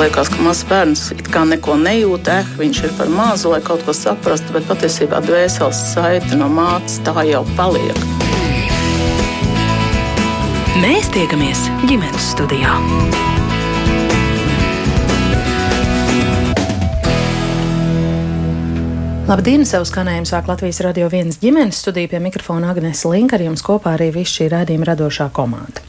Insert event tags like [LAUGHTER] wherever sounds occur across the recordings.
liekas, ka mazs bērns it kā neko nejūt, eh, viņš ir par mazu, lai kaut ko saprastu, bet patiesībā dvēseles saite no mātes tā jau paliek. Mēs tiekamies ģimenes studijā. Labdien! Savu skanējumu sāk Latvijas radio vienas ģimenes studija pie mikrofona Agnēs Linka, ar jums kopā arī viss šī rādījuma radošā komanda.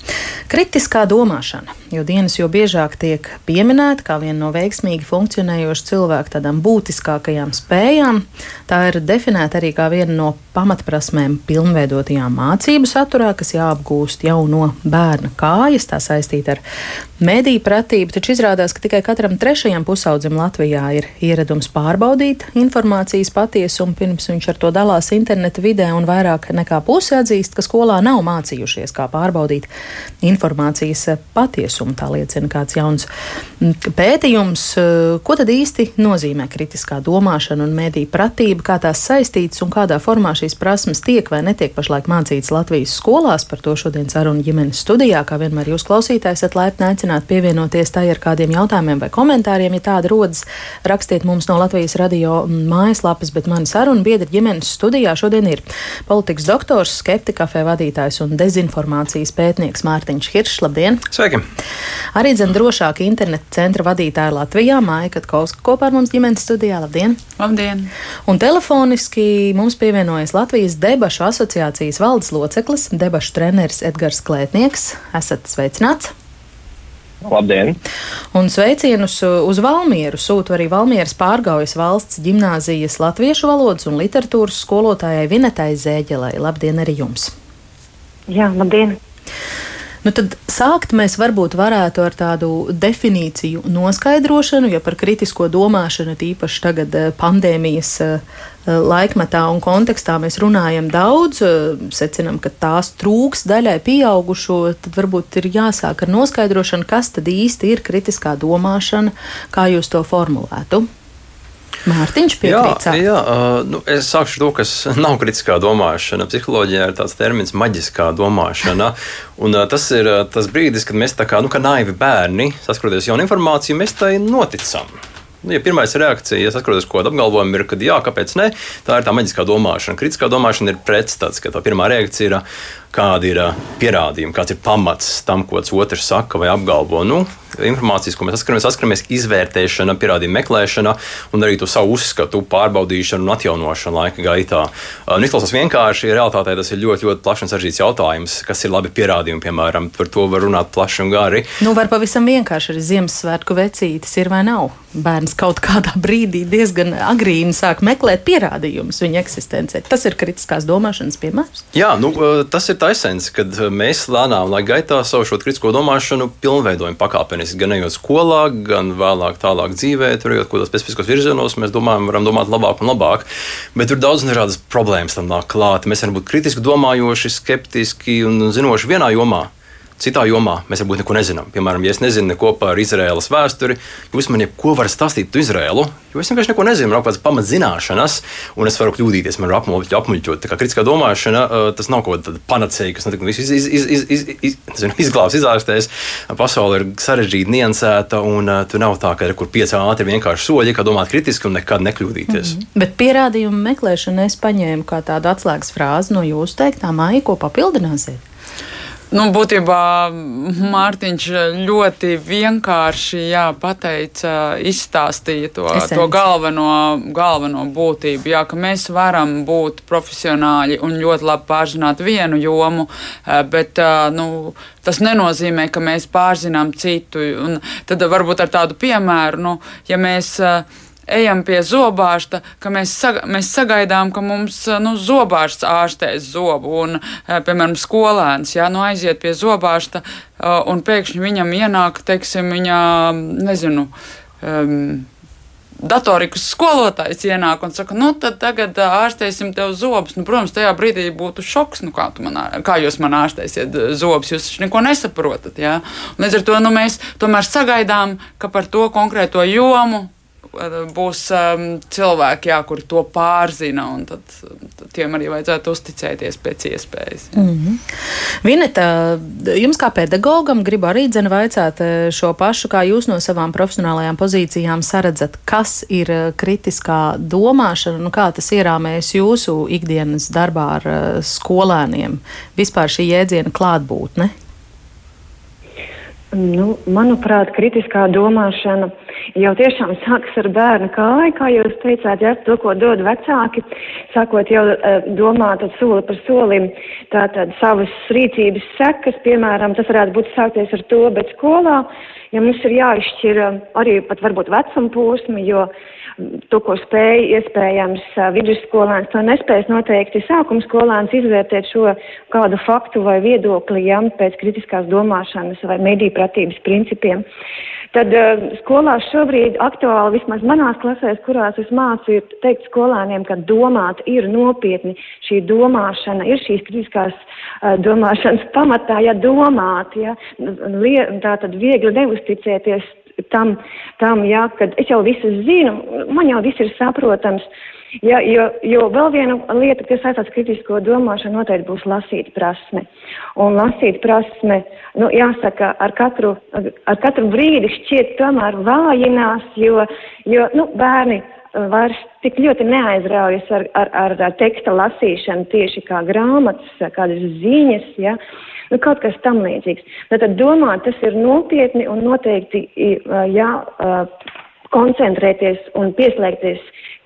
Kritiskā domāšana, jo dienas jo biežāk tiek pieminēta kā viena no veiksmīgi funkcionējoša cilvēka tādām būtiskākajām spējām, tā ir definēta arī kā viena no pamatprasmēm pilnveidotajām mācību saturā, kas jāapgūst jau no bērna kājas, tā saistīta ar mediju pratību, taču izrādās, ka tikai katram trešajam pusaudzim Latvijā ir ieradums pārbaudīt informācijas patiesumu, pirms viņš ar to dalās interneta vidē, un vairāk nekā pusi atzīst, ka skolā nav mācījušies, kā pārbaudīt informācijas patiesumu. Tā liecina kāds jauns pētījums. Ko tad īsti nozīmē kritiskā domāšana un mediju pratība, kā tās saistītas un kādā formā šīs prasmes tiek vai netiek pašlaik mācītas Latvijas skolās? Par to šodien sarunu ģimenes studijā, kā vienmēr jūs klausītājs, esat laipni aicināti aicināt pievienoties tai ar kādiem jautājumiem vai komentāriem. Ja tāda rodas, rakstiet mums no Latvijas radio mājaslapas, bet mani sarunu biedri ģimenes studijā šodien ir politikas doktors, skeptika kafē vadītājs un dezinformācijas pētnieks Mārtiņš Hiršs. Labdien! Sveiki! Arī dzen drošāka interneta centra vadītāja Latvijā Māja Katkovska kopā ar mums ģimenes studijā. Labdien! Labdien! Un telefoniski mums pievienojas Latvijas debašu asociācijas valdes loceklis, debašu treneris Edgars Klētnieks. Esat sveicināts! Labdien! Un sveicienus uz Valmieru sūtu arī Valmieras pārgaujas valsts gimnāzijas latviešu valodas un literatūras skolotājai Vinetai Zēģelai. Labdien arī jums! Jā, labdien! Nu, tad sākt mēs varbūt varētu ar tādu definīciju noskaidrošanu, ja par kritisko domāšanu, tīpaši tagad eh, pandēmijas eh, laikmetā un kontekstā mēs runājam daudz, eh, secinam, ka tās trūks daļai pieaugušo, tad varbūt ir jāsāk ar noskaidrošanu, kas tad īsti ir kritiskā domāšana, kā jūs to formulētu. Mārtiņš piekrīt. Jā, jā nu, es sākšu ar to, kas [LAUGHS] nav kritiskā domāšana. Psiholoģijā ir tāds termins maģiskā domāšana. Un, tas ir tas brīdis, kad mēs tā kā, nu, kā naivi bērni, saskatoties jaunu informāciju, mēs tai noticam. Nu, ja pirmā reakcija, ja saskaros kaut kādu apgalvojumu, ir, ka jā, kāpēc ne, tā ir tā maģiskā domāšana. Kritiskā domāšana ir pretstats, ka tā pirmā reakcija ir, kādi ir pierādījumi, kāds ir pamats tam, ko otrs saka vai apgalvo. Nu, informācijas, ko mēs saskaramies, saskaramies izvērtēšana, pierādījuma meklēšana un arī to savu uzskatu pārbaudīšanu un atjaunošanu laika gaitā. Nu, izklausās vienkārši, realitātē tas ir ļoti, ļoti plašs un sarežģīts jautājums, kas ir labi pierādījumi, piemēram, par to var runāt plaši un gari. Nu, var pavisam vienkārši arī Ziemassvētku vecītis ir vai nav. Bērns kaut kādā brīdī diezgan agrīni sāk meklēt pierādījumus viņa eksistencē. Tas ir kritiskās domāšanas piemērs. Jā, nu, tas ir taisnība, kad mēs lēnām laika gaitā savu šo kritisko domāšanu pilnveidojam pakāpeniski gan ejot skolā, gan vēlāk, tālāk dzīvē, tur ejot kaut kādos specifiskos virzienos, mēs domājam, varam domāt labāk un labāk. Bet tur daudz dažādas problēmas tam nāk klāt. Mēs varam būt kritiski domājoši, skeptiski un zinoši vienā jomā citā jomā mēs varbūt neko nezinām. Piemēram, ja es nezinu neko par Izraēlas vēsturi, jūs man jebko varat stāstīt par Izraēlu, jo es vienkārši neko nezinu, man ir kaut kādas pamatzināšanas, un es varu kļūdīties, man ir apmuļķot. apmuļķot. Tā kā kritiskā domāšana, tas nav kaut kāda panacēja, kas notiek, visu iz, iz, iz, iz, iz, iz, [LAUGHS] izglābs, izārstēs. Pasaule ir sarežģīta, niansēta, un tur nav tā, ka ir kur pieci ātri vienkārši soļi, kā domāt kritiski un nekad nekļūdīties. Mm -hmm. Bet pierādījumu meklēšanu es paņēmu kā tādu atslēgas frāzi no jūsu teiktā māja, ko papildināsiet. Nu, būtībā Mārtiņš ļoti vienkārši jā, pateica, izstāstīja to, Esenci. to galveno, galveno būtību. Jā, ka mēs varam būt profesionāļi un ļoti labi pārzināt vienu jomu, eh, bet eh, nu, tas nenozīmē, ka mēs pārzinām citu. Un tad varbūt ar tādu piemēru, nu, ja mēs eh, ejam pie zobārsta, ka mēs, saga, mēs sagaidām, ka mums nu, zobārsts ārstēs zobu. Un, piemēram, skolēns ja, nu, aiziet pie zobārsta un pēkšņi viņam ienāk, teiksim, viņa, nezinu, um, datorikas skolotājs ienāk un saka, nu, tad tagad ārstēsim tev zobus. Nu, protams, tajā brīdī būtu šoks, nu, kā, man, kā jūs man ārstēsiet zobus, jūs neko nesaprotat. Ja? Līdz ar to nu, mēs tomēr sagaidām, ka par to konkrēto jomu būs um, cilvēki, jā, kuri to pārzina, un tad, tad tiem arī vajadzētu uzticēties pēc iespējas. Mm -hmm. Vineta, jums kā pedagogam gribu arī dzene vaicāt šo pašu, kā jūs no savām profesionālajām pozīcijām saredzat, kas ir kritiskā domāšana, nu kā tas ierāmējas jūsu ikdienas darbā ar skolēniem, vispār šī jēdziena klātbūtne? Nu, manuprāt, kritiskā domāšana jau tiešām sākas ar bērnu kāju, kā jūs teicāt, ja to, ko dod vecāki, sākot jau uh, domāt soli par solim, tātad savas rīcības sekas, piemēram, tas varētu būt sākties ar to, bet skolā, ja mums ir jāizšķir uh, arī pat varbūt vecuma posmi, jo uh, to, ko spēj iespējams vidusskolēns, to nespējas noteikti sākuma skolēns izvērtēt šo kādu faktu vai viedokli, ja pēc kritiskās domāšanas vai medīpratības principiem. Tad uh, skolās šobrīd aktuāli, vismaz manās klasēs, kurās es mācu, ir teikt skolēniem, ka domāt ir nopietni. Šī domāšana ir šīs kritiskās uh, domāšanas pamatā, ja domāt, ja, tā tad viegli neusticēties tam, tam jā, kad es jau visu zinu, man jau viss ir saprotams. Ja, jo, jo vēl viena lieta, kas saistās kritisko domāšanu, noteikti būs lasīt prasme. Un lasīt prasme, nu, jāsaka, ar katru, ar katru brīdi šķiet tomēr vājinās, jo, jo nu, bērni vairs tik ļoti neaizraujas ar, ar, ar, ar teksta lasīšanu tieši kā grāmatas, kādas ziņas, ja, nu, kaut kas tam līdzīgs. Tātad domāt, tas ir nopietni un noteikti jā, koncentrēties un pieslēgties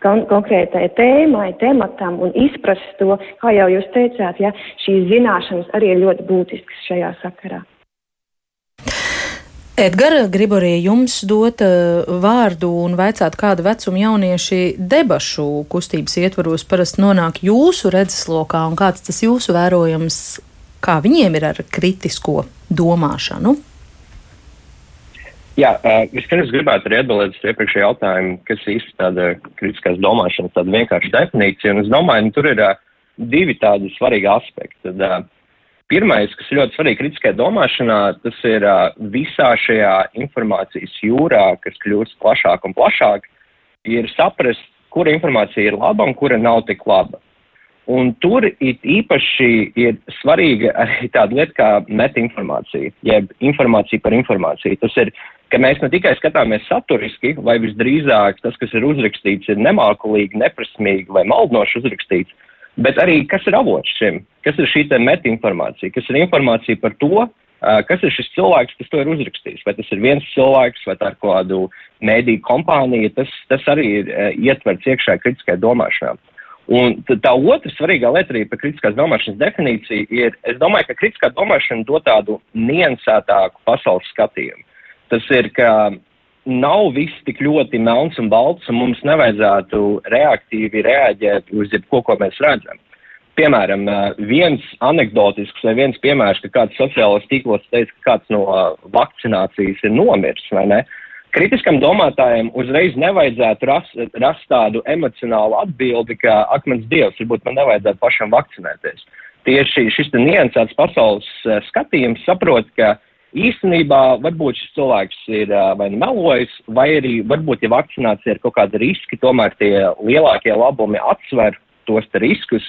kon konkrētai tēmai, tematam un izprast to, kā jau jūs teicāt, ja, šīs zināšanas arī ir ļoti būtiskas šajā sakarā. Edgars, gribu arī jums dot uh, vārdu un vaicāt, kāda vecuma jaunieši debašu kustības ietvaros parasti nonāk jūsu redzeslokā un kāds tas jūsu vērojams, kā viņiem ir ar kritisko domāšanu? Jā, uh, vispirms gribētu arī atbildēt uz iepriekšējo jautājumu, kas īsti tāda kritiskās domāšanas, tāda vienkārša definīcija. Un es domāju, nu, tur ir uh, divi tādi svarīgi aspekti. Tad, Pirmais, kas ļoti svarīgi kritiskai domāšanā, tas ir visā šajā informācijas jūrā, kas kļūst plašāk un plašāk, ir saprast, kura informācija ir laba un kura nav tik laba. Un tur it īpaši ir svarīga arī tāda lieta kā metinformācija, jeb informācija par informāciju. Tas ir, ka mēs ne tikai skatāmies saturiski, vai visdrīzāk tas, kas ir uzrakstīts, ir nemākulīgi, neprasmīgi vai maldinoši uzrakstīts, bet arī kas ir avots šim, kas ir šī metinformācija, kas ir informācija par to, kas ir šis cilvēks, kas to ir uzrakstījis. Vai tas ir viens cilvēks, vai tā ir kādu mēdīju kompānija, tas, tas arī ir ietverts iekšā kritiskai domāšanai. Un tā otra svarīgā lieta arī par kritiskās domāšanas definīciju ir, es domāju, ka kritiskā domāšana dod tādu niansētāku pasaules skatījumu. Tas ir, ka nav viss tik ļoti melns un balts, un mums nevajadzētu reaktīvi reaģēt uz jebko, ko mēs redzam. Piemēram, viens anegdotisks vai viens piemērs, ka kāds sociālais tīklos teica, ka kāds no vakcinācijas ir nomiris, vai ne? Kritiskam domātājiem uzreiz nevajadzētu rast, rast tādu emocionālu atbildi, ka akmens dievs, varbūt man nevajadzētu pašam vakcinēties. Tieši šis niansēts pasaules skatījums saprot, ka uh, īstenībā varbūt šis cilvēks ir vai nu melojis, vai arī varbūt, ja vakcinācija ir kaut kāda riski, tomēr tie lielākie labumi atsver tos riskus.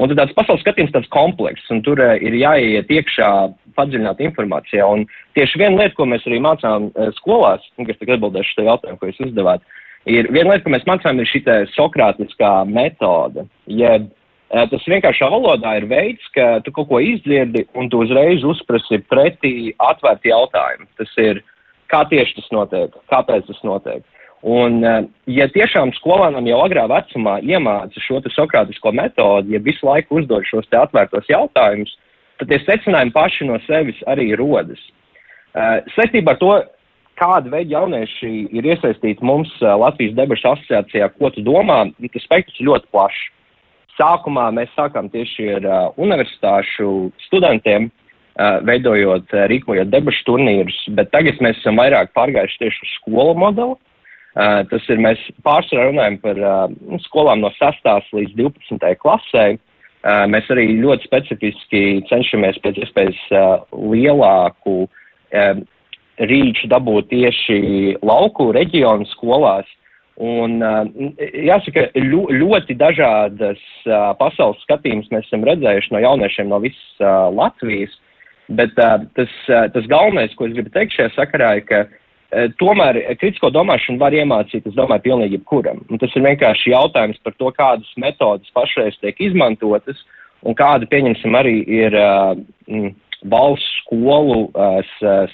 Un tad tāds pasaules skatījums tāds komplekss, un tur ir jāiet iekšā padziļināt informācijā. Un tieši viena lieta, ko mēs arī mācām skolās, un kas tagad atbildēšu šo jautājumu, ko jūs uzdevāt, ir viena lieta, ko mēs mācām, ir šī sokrātiskā metode. Jeb Eh, tas vienkāršā valodā ir veids, ka tu kaut ko izdzirdi un tu uzreiz uzprasi pretī atvērti jautājumi. Tas ir, kā tieši tas notiek, kāpēc tas notiek. Un, eh, ja tiešām skolēnam jau agrā vecumā iemāca šo sokrātisko metodi, ja visu laiku uzdod šos te atvērtos jautājumus, tad tie secinājumi paši no sevis arī rodas. Uh, saistībā ar to, kāda veida jaunieši ir iesaistīti mums Latvijas debešu asociācijā, ko tu domā, tas spektrs ļoti plašs. Sākumā mēs sākām tieši ar uh, universitāšu studentiem, uh, veidojot, uh, rīkojot debašu turnīrus, bet tagad mēs esam vairāk pārgājuši tieši uz skolu modeli. Uh, tas ir, mēs pārsvarā runājam par uh, skolām no 6. līdz 12. klasē. Uh, mēs arī ļoti specifiski cenšamies pēc iespējas uh, lielāku uh, rīču dabūt tieši lauku reģionu skolās, Un, jāsaka, ļoti dažādas pasaules skatījumus mēs esam redzējuši no jauniešiem no visas Latvijas, bet tas, tas galvenais, ko es gribu teikt šajā sakarā, ir, ka tomēr kritisko domāšanu var iemācīt, es domāju, pilnīgi jebkuram. Un tas ir vienkārši jautājums par to, kādas metodas pašreiz tiek izmantotas un kāda, pieņemsim, arī ir uh, valsts skolu uh,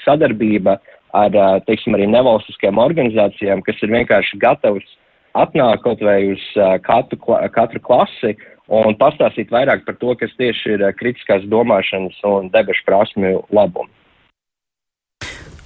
sadarbība ar, teiksim, arī nevalstiskajām organizācijām, kas ir vienkārši gatavs atnākt kaut vai uz katru, katru klasi un pastāstīt vairāk par to, kas tieši ir kritiskās domāšanas un debešu prasmju labumi.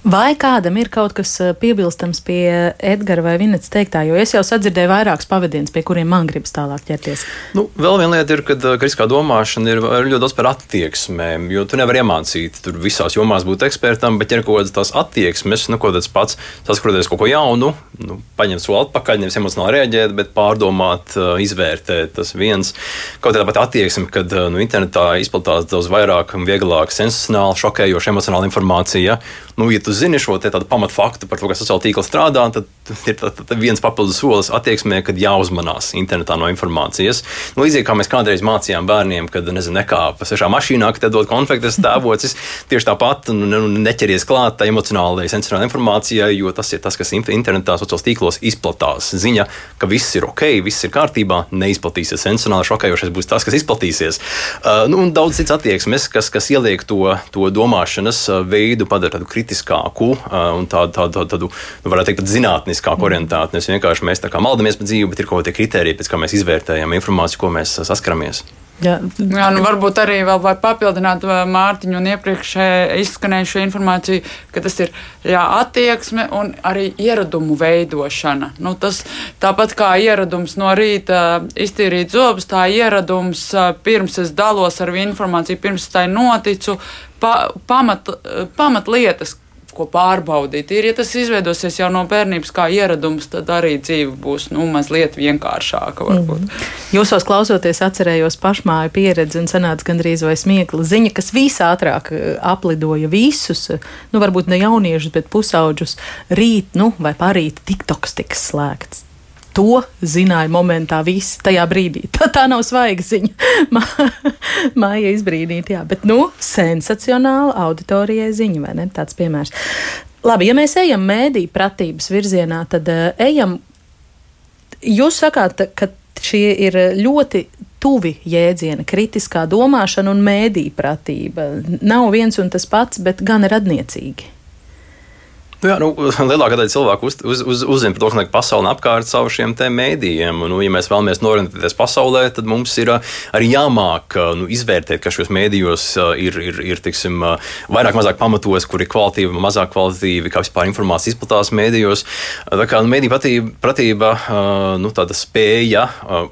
Vai kādam ir kaut kas eh, piebilstams pie Edgara vai Vinets teiktā, jo es jau sadzirdēju vairākus pavadienas, pie kuriem man gribas tālāk ķerties? Nu, vēl viena lieta ir, ka eh, kritiskā domāšana ir ļoti daudz par attieksmēm, jo tu nevari iemācīt tur visās jomās būt ekspertam, bet ir kaut kādas tās attieksmes, nu, ko tas pats saskroties kaut ko jaunu, nu, paņemt soli atpakaļ, nevis emocionāli reaģēt, bet pārdomāt, eh, izvērtēt. Tas viens, kaut kāda pat attieksme, kad nu, internetā izplatās daudz vairāk un vieglāk sensacionāli, šokējoša emocionāla informācija. Nu, ja tu zini šo tādu pamatfaktu par to, kā sociāla tīkla strādā, tad ir tā, tā, viens papildus solis attieksmē, kad jāuzmanās internetā no informācijas. Nu, līdzīgi kā mēs kādreiz mācījām bērniem, kad nezinu, nekāpa svešā mašīnā, ka te dod konfektes tēvocis, [LAUGHS] tieši tāpat nu, nu, neķeries klāt tā emocionālajai, sensorālajai informācijai, jo tas ir tas, kas internetā, sociālos tīklos izplatās. Ziņa, ka viss ir ok, viss ir kārtībā, neizplatīsies sensorāli, šokējošais būs tas, kas izplatīsies. Uh, nu, un daudz cits attieksmes, kas, kas ieliek to, to domāšanas uh, veidu, padara tādu kritiskāku uh, un tādu, tādu, tādu, tādu nu, varētu teikt, zinātniskāku orientātu. Nevis vienkārši mēs tā kā maldamies par dzīvi, bet ir kaut kādi kriteriji, pēc kā mēs izvērtējam informāciju, ko mēs saskaramies. Jā. Jā, nu varbūt arī vēl var papildināt Mārtiņu un iepriekš izskanējušo informāciju, ka tas ir jā, attieksme un arī ieradumu veidošana. Nu, tas, tāpat kā ieradums no rīta iztīrīt zobus, tā ieradums pirms es dalos ar informāciju, pirms tai noticu, pa, pamat, pamat lietas, ko pārbaudīt. Ir, ja tas izveidosies jau no bērnības kā ieradums, tad arī dzīve būs nu, mazliet vienkāršāka. Varbūt. Mm. Jūsos klausoties, atcerējos pašmāju pieredzi un sanāca gandrīz vai smiekla ziņa, kas visātrāk eh, aplidoja visus, nu varbūt ne jauniešus, bet pusauģus. Rīt, nu vai parīt, TikToks tiks slēgts. To zināja momentā visi tajā brīdī. [LAUGHS] Tā, tā nav svaiga ziņa. [LAUGHS] Māja izbrīnīt, jā, bet nu, sensacionāla auditorijai ziņa, vai ne? Tāds piemērs. Labi, ja mēs ejam mēdī pratības virzienā, tad uh, ejam. Jūs sakāt, ka šie ir ļoti tuvi jēdzieni, kritiskā domāšana un mēdī pratība. Nav viens un tas pats, bet gan radniecīgi. Nu, jā, nu, [LAUGHS] lielākā daļa cilvēku uz, uz, uz, uzzina par to, kas notiek pasaulē apkārt caur šiem mēdījiem. Nu, ja mēs vēlamies norientēties pasaulē, tad mums ir arī jāmāk nu, izvērtēt, kas šajos mēdījos ir, ir, ir tiksim, vairāk mazāk pamatos, kur ir kvalitīva, mazāk kvalitīva, kā vispār informācija izplatās mēdījos. Tā kā nu, mēdī pratība, pratība nu, tāda spēja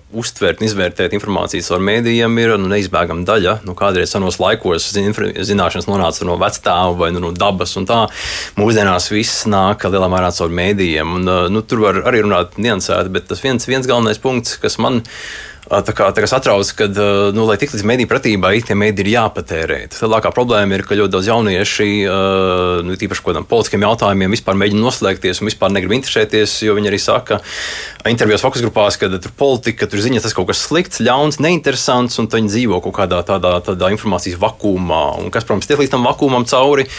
uztvert un izvērtēt informācijas ar mēdījiem ir nu, neizbēgama daļa. Nu, kādreiz senos laikos zināšanas nonāca no vecstāva vai nu, no dabas un tā. Mūsdienās viss nāk lielā mērā caur mēdījiem. Un, uh, nu, tur var arī runāt niansēti, bet tas viens, viens galvenais punkts, kas man uh, Tā kā, tā kā satrauc, ka, uh, nu, lai tiktu līdz mediju pratībai, tie mediji ir jāpatērē. Lielākā problēma ir, ka ļoti daudz jaunieši, nu, tīpaši par kādiem politiskiem jautājumiem, vispār mēģina noslēgties un vispār negrib interesēties, jo viņi arī saka intervijās fokus grupās, ka tur politika, tur ziņa tas kaut kas slikts, ļauns, neinteresants, un viņi dzīvo kaut kādā tādā, tādā informācijas vakumā. Un kas, protams, tiek līdz tam vakumam cauri,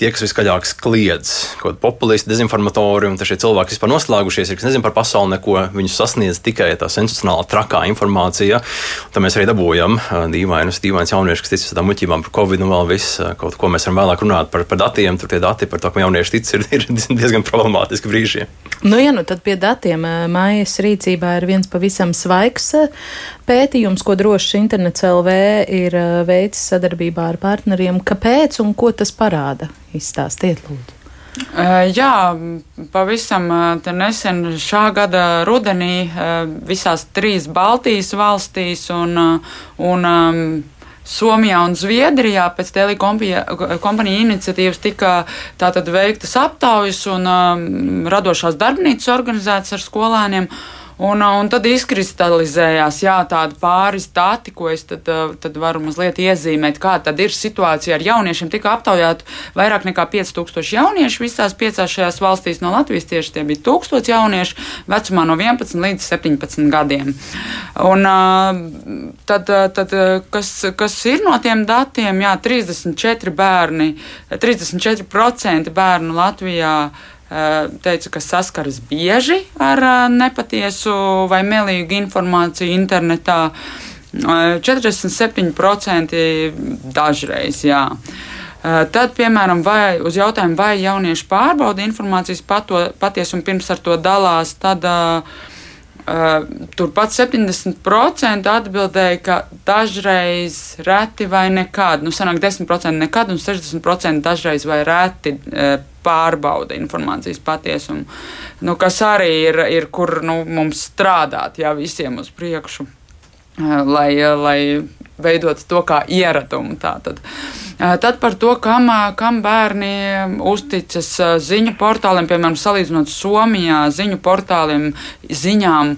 tie, kas viskaļāk kliedz, kaut kādi populisti, dezinformatori, un šie cilvēki vispār noslēgušies, ir, kas nezina par pasauli neko, viņus sasniedz tikai tā sensacionāla trakā informācija. Tad mēs arī dabūjam dīvainus, dīvainus jauniešus, kas tic tādām muļķībām par covid, un vēl viss, kaut ko mēs varam vēlāk runāt par, par datiem. Tur tie dati par to, ka jaunieši tic, ir, ir [LAUGHS] diezgan problemātiski brīži. Nu, ja nu tad pie datiem mājas rīcībā ir viens pavisam svaigs pētījums, ko drošs internets LV ir veicis sadarbībā ar partneriem. Kāpēc un ko tas parāda? Izstāstiet, lūdzu. Jā, pavisam nesen šā gada rudenī visās trīs Baltijas valstīs un, un Somijā un Zviedrijā pēc telekompaniju iniciatīvas tika tātad veiktas aptaujas un um, radošās darbnīcas organizētas ar skolēniem. Un, un tad izkristalizējās jā, tādi pāris dati, ko es tad, tad varu mazliet iezīmēt, kāda ir situācija ar jauniešiem. Tika aptaujāti vairāk nekā 5000 jauniešu visās piecās šajās valstīs no Latvijas. Tieši tie bija 1000 jauniešu vecumā no 11 līdz 17 gadiem. Un, tad, tad kas, kas ir no tiem datiem? Jā, 34 bērni, 34% bērnu Latvijā teica, ka saskaras bieži ar eh, nepatiesu vai melīgu informāciju internetā. 47% eh, dažreiz, jā. Tad, piemēram, vai, uz jautājumu, vai jaunieši pārbauda informācijas patiesumu pirms ar to dalās, tad Uh, turpat 70% atbildēja, ka dažreiz reti vai nekad, nu, sanāk 10% nekad un 60% dažreiz vai reti uh, pārbauda informācijas patiesumu, nu, kas arī ir, ir kur nu, mums strādāt, jā, visiem uz priekšu, lai, lai veidot to kā ieradumu. Tātad. Tad par to, kam, kam bērni uzticas ziņu portāliem, piemēram, salīdzinot Somijā ziņu portāliem, ziņām,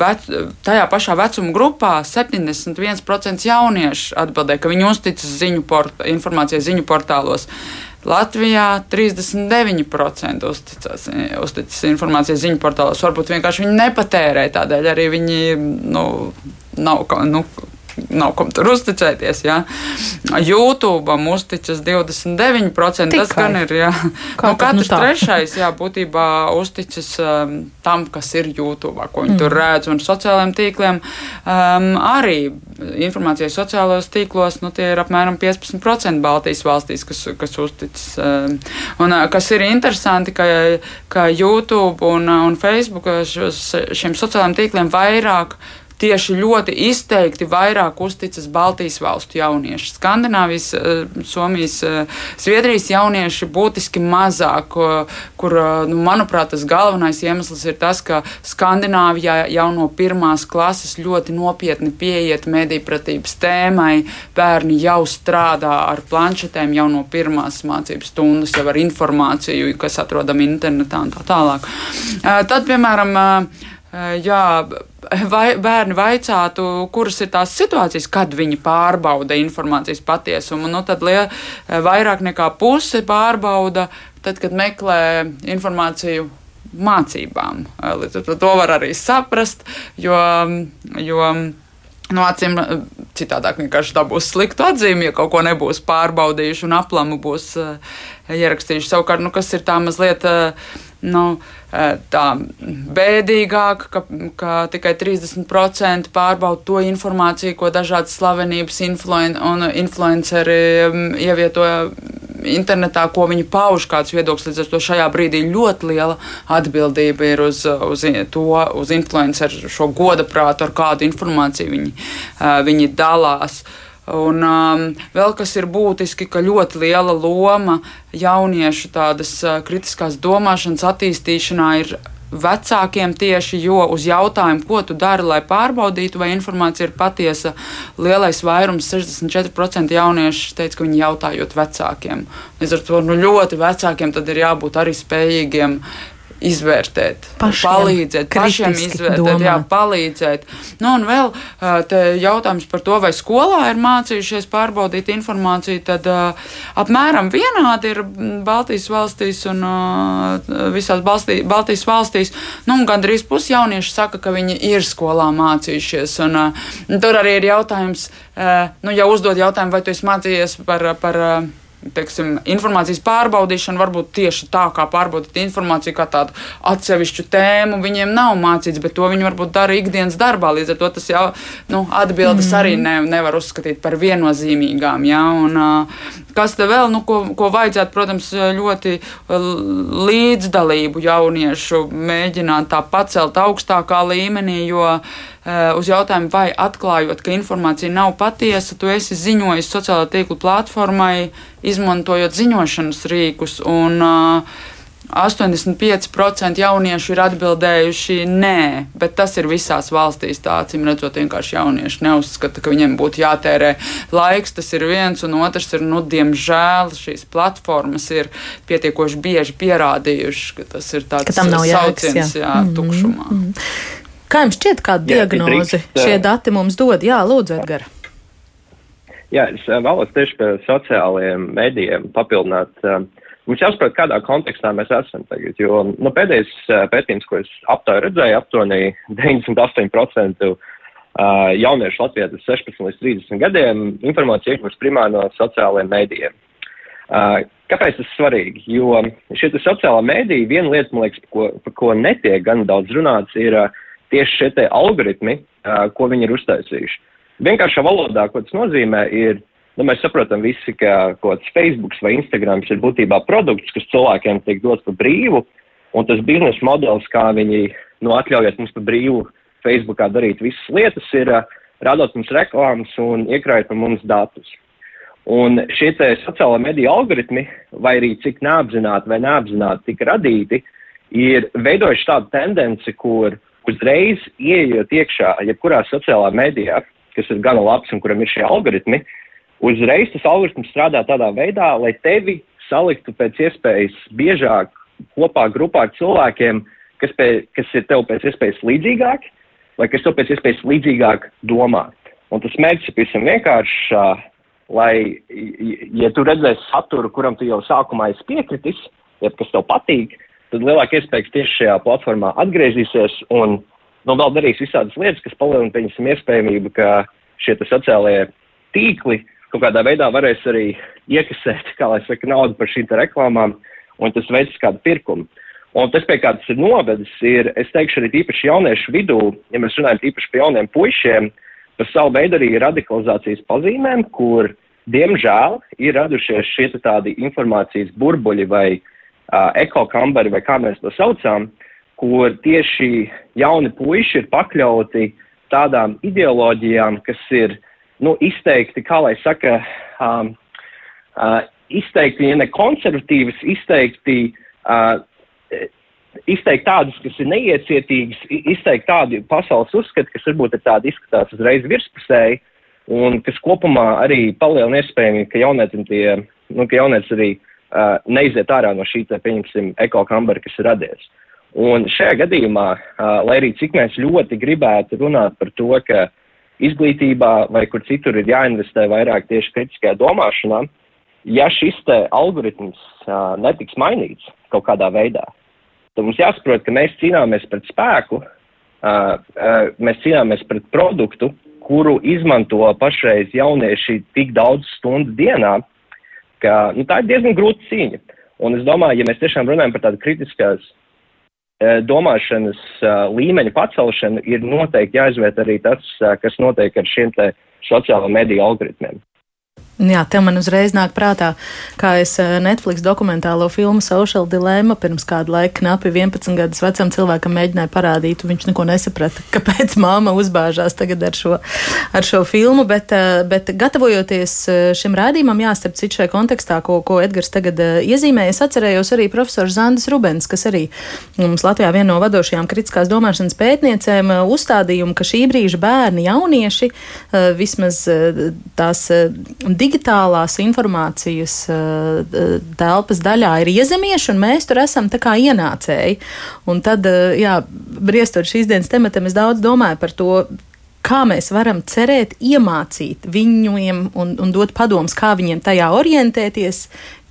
vec, tajā pašā vecuma grupā 71% jauniešu atbildēja, ka viņi uzticas ziņu port, informācijai ziņu portālos. Latvijā 39% uzticas, uzticas informācijas ziņu portālos. Varbūt vienkārši viņi nepatērē tādēļ arī viņi nu, nav nu, nav kam tur uzticēties. Jā. YouTube uzticas 29%. Tikai. Tas gan ir. Jā. Kā nu, katrs nu trešais jā, būtībā uzticas um, tam, kas ir YouTube, ko viņi mm. tur redz. Un sociālajiem tīkliem um, arī informācija sociālajos tīklos nu, ir apmēram 15% Baltijas valstīs, kas, kas uzticas. Um, un uh, kas ir interesanti, ka, ka YouTube un, un Facebook šiem sociālajiem tīkliem vairāk tieši ļoti izteikti vairāk uzticas Baltijas valstu jaunieši. Skandināvijas, eh, Somijas, eh, Zviedrijas jaunieši būtiski mazāk, kur, eh, nu, manuprāt, tas galvenais iemesls ir tas, ka Skandināvijā jau no pirmās klases ļoti nopietni pieiet medīpratības tēmai. Bērni jau strādā ar planšetēm jau no pirmās mācības stundas, jau ar informāciju, kas atrodama internetā un tā tālāk. Tad, piemēram, jā, vai bērni vaicātu, kuras ir tās situācijas, kad viņi pārbauda informācijas patiesumu. Nu, tad lie, vairāk nekā puse pārbauda, tad, kad meklē informāciju mācībām. To var arī saprast, jo. jo No nu, acīm citādāk vienkārši dabūs sliktu atzīmi, ja kaut ko nebūs pārbaudījuši un aplamu būs uh, ierakstījuši. Savukārt, nu, kas ir tā mazliet uh, nu, eh, tā bēdīgāk, ka, ka tikai 30% pārbauda to informāciju, ko dažādas slavenības influen un influenceri mm, ievieto internetā, ko viņi pauž, kāds viedoklis. Līdz ar to šajā brīdī ļoti liela atbildība ir uz, uz to, uz influenceru šo goda prātu, ar kādu informāciju viņi, eh, viņi dalās. Uh, Un um, vēl kas ir būtiski, ka ļoti liela loma jauniešu tādas uh, kritiskās domāšanas attīstīšanā ir vecākiem tieši, jo uz jautājumu, ko tu dari, lai pārbaudītu, vai informācija ir patiesa, lielais vairums, 64% jauniešu teica, ka viņi jautājot vecākiem. Līdz ar to nu, ļoti vecākiem tad ir jābūt arī spējīgiem izvērtēt, pašiem, palīdzēt, pašiem izvērtēt, domāt. jā, palīdzēt. Nu, un vēl jautājums par to, vai skolā ir mācījušies pārbaudīt informāciju, tad apmēram vienādi ir Baltijas valstīs un visās Balstī, Baltijas valstīs. Nu, gandrīz pusi jaunieši saka, ka viņi ir skolā mācījušies. Un, uh, tur arī ir jautājums, nu, ja uzdod jautājumu, vai tu esi mācījies par, par teiksim, informācijas pārbaudīšana varbūt tieši tā, kā pārbaudīt informāciju, kā tādu atsevišķu tēmu. Viņiem nav mācīts, bet to viņi varbūt dara ikdienas darbā. Līdz ar to tas jau nu, atbildes mm. arī ne, nevar uzskatīt par viennozīmīgām. Ja? Un, kas te vēl, nu, ko, ko vajadzētu, protams, ļoti līdzdalību jauniešu mēģināt tā pacelt augstākā līmenī, jo Eh, uz jautājumu, vai atklājot, ka informācija nav patiesa, tu esi ziņojis sociālā tīkla platformai, izmantojot ziņošanas rīkus. Un, uh, 85% jauniešu ir atbildējuši nē, bet tas ir visās valstīs. Tā acīm redzot, vienkārši jaunieši neuzskata, ka viņiem būtu jātērē laiks. Tas ir viens, un otrs ir, nu, diemžēl šīs platformas ir pietiekoši bieži pierādījušas, ka tas ir tāds sauciens, jā. Jā, mm -hmm. tukšumā. Mm -hmm. Kā jums šķiet, kādu diagnozi drīkst, šie dati mums dod? Jā, lūdzu, Edgar. Jā, es vēlos tieši par sociālajiem medijiem papildināt. Mums jāsaprot, kādā kontekstā mēs esam tagad, jo nu, pēdējais pētījums, ko es aptāju redzēju, aptuveni [LAUGHS] 98% jauniešu Latvijā 16 līdz 30 gadiem informācija iegūst primāri no sociālajiem mēdījiem. Kāpēc tas ir svarīgi? Jo šie sociālā mēdīja, viena lieta, man liekas, par ko, par ko netiek gan daudz runāts, ir tieši šie algoritmi, ko viņi ir uztaisījuši. Vienkāršā valodā, ko tas nozīmē, ir, nu, mēs saprotam visi, ka kaut kāds Facebook vai Instagram ir būtībā produkts, kas cilvēkiem tiek dots par brīvu, un tas biznesa modelis, kā viņi, nu, atļaujiet mums par brīvu Facebookā darīt visas lietas, ir radot mums reklāmas un iekrājot par mums datus. Un šie sociālā mediju algoritmi, vai arī cik neapzināti vai neapzināti tika radīti, ir veidojuši tādu tendenci, kur uzreiz ieejot iekšā jebkurā sociālā medijā, kas ir gana labs un kuram ir šie algoritmi, uzreiz tas algoritms strādā tādā veidā, lai tevi saliktu pēc iespējas biežāk kopā grupā ar cilvēkiem, kas, pē, kas ir tev pēc iespējas līdzīgāki, vai kas tev pēc iespējas līdzīgāk domā. Un tas mērķis ir pavisam vienkāršs, lai, ja tu redzēsi saturu, kuram tu jau sākumā esi piekritis, ja kas tev patīk, tad lielāka iespēja tieši šajā platformā atgriezīsies un nu, vēl darīs visādas lietas, kas palielina, pieņemsim, iespējamību, ka šie sociālajie tīkli kaut kādā veidā varēs arī iekasēt, kā lai saka, naudu par šīm reklāmām, un tas veids kādu pirkumu. Un tas, pie kā tas ir novedis, ir, es teikšu, arī īpaši jauniešu vidū, ja mēs runājam īpaši par jauniem puišiem, par savu veidu arī radikalizācijas pazīmēm, kur, diemžēl, ir radušies šie tādi informācijas burbuļi vai uh, ekokambari, vai kā mēs to saucam, kur tieši jauni puiši ir pakļauti tādām ideoloģijām, kas ir nu, izteikti, kā lai saka, um, uh, izteikti, ja ne konservatīvas, izteikti, uh, izteikt tādas, kas ir neiecietīgas, izteikt tādu pasaules uzskatu, kas varbūt ir tādi izskatās uzreiz virspusēji, un kas kopumā arī palielina iespējami, ka jaunietim tie, nu, ka arī uh, neiziet ārā no šī, tā, pieņemsim, ekokambara, kas ir radies. Uh, Un šajā gadījumā, lai arī cik mēs ļoti gribētu runāt par to, ka izglītībā vai kur citur ir jāinvestē vairāk tieši kritiskajā domāšanā, ja šis te algoritms uh, netiks mainīts kaut kādā veidā, tad mums jāsaprot, ka mēs cīnāmies pret spēku, uh, uh, mēs cīnāmies pret produktu, kuru izmanto pašreiz jaunieši tik daudz stundu dienā, ka nu, tā ir diezgan grūta cīņa. Un es domāju, ja mēs tiešām runājam par tādu kritiskās Eh, domāšanas eh, līmeņa pacelšana ir noteikti jāizvērt arī tas, eh, kas notiek ar šiem te sociālo mediju algoritmiem. Jā, te man uzreiz nāk prātā, kā es eh, Netflix dokumentālo filmu Social Dilemma pirms kāda laika knapi 11 gadus vecam cilvēkam mēģināja parādīt, un viņš neko nesaprata, [LAUGHS] kāpēc māma uzbāžās tagad ar šo, ar šo filmu, bet, eh, bet gatavojoties eh, šim rādījumam, jāstarp citu šajā kontekstā, ko, ko Edgars tagad iezīmēja, es atcerējos arī profesors Zandis Rubens, kas arī mums Latvijā viena no vadošajām kritiskās domāšanas pētniecēm uzstādījumu, ka šī brīža bērni, jaunieši, vismaz tās digitālās informācijas uh, telpas daļā ir iezemieši, un mēs tur esam tā kā ienācēji. Un tad, uh, jā, briestot šīs dienas tematam, es daudz domāju par to, kā mēs varam cerēt iemācīt viņiem un, un dot padomus, kā viņiem tajā orientēties,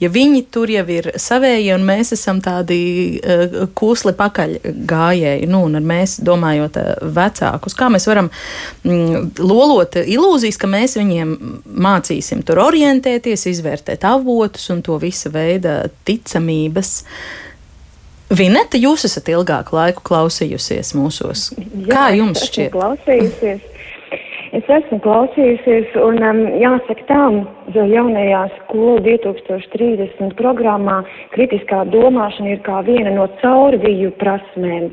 ja viņi tur jau ir savēji un mēs esam tādi uh, kūsli pakaļ gājēji, nu, un mēs domājot uh, vecākus, kā mēs varam mm, lolot ilūzijas, ka mēs viņiem mācīsim tur orientēties, izvērtēt avotus un to visa veida ticamības. Vineta, jūs esat ilgāku laiku klausījusies mūsos. Jā, Kā jums šķiet? Klausījusies. Es esmu klausījusies, un um, jāsaka tā, jaunajā skolu 2030 programmā kritiskā domāšana ir kā viena no caurviju prasmēm.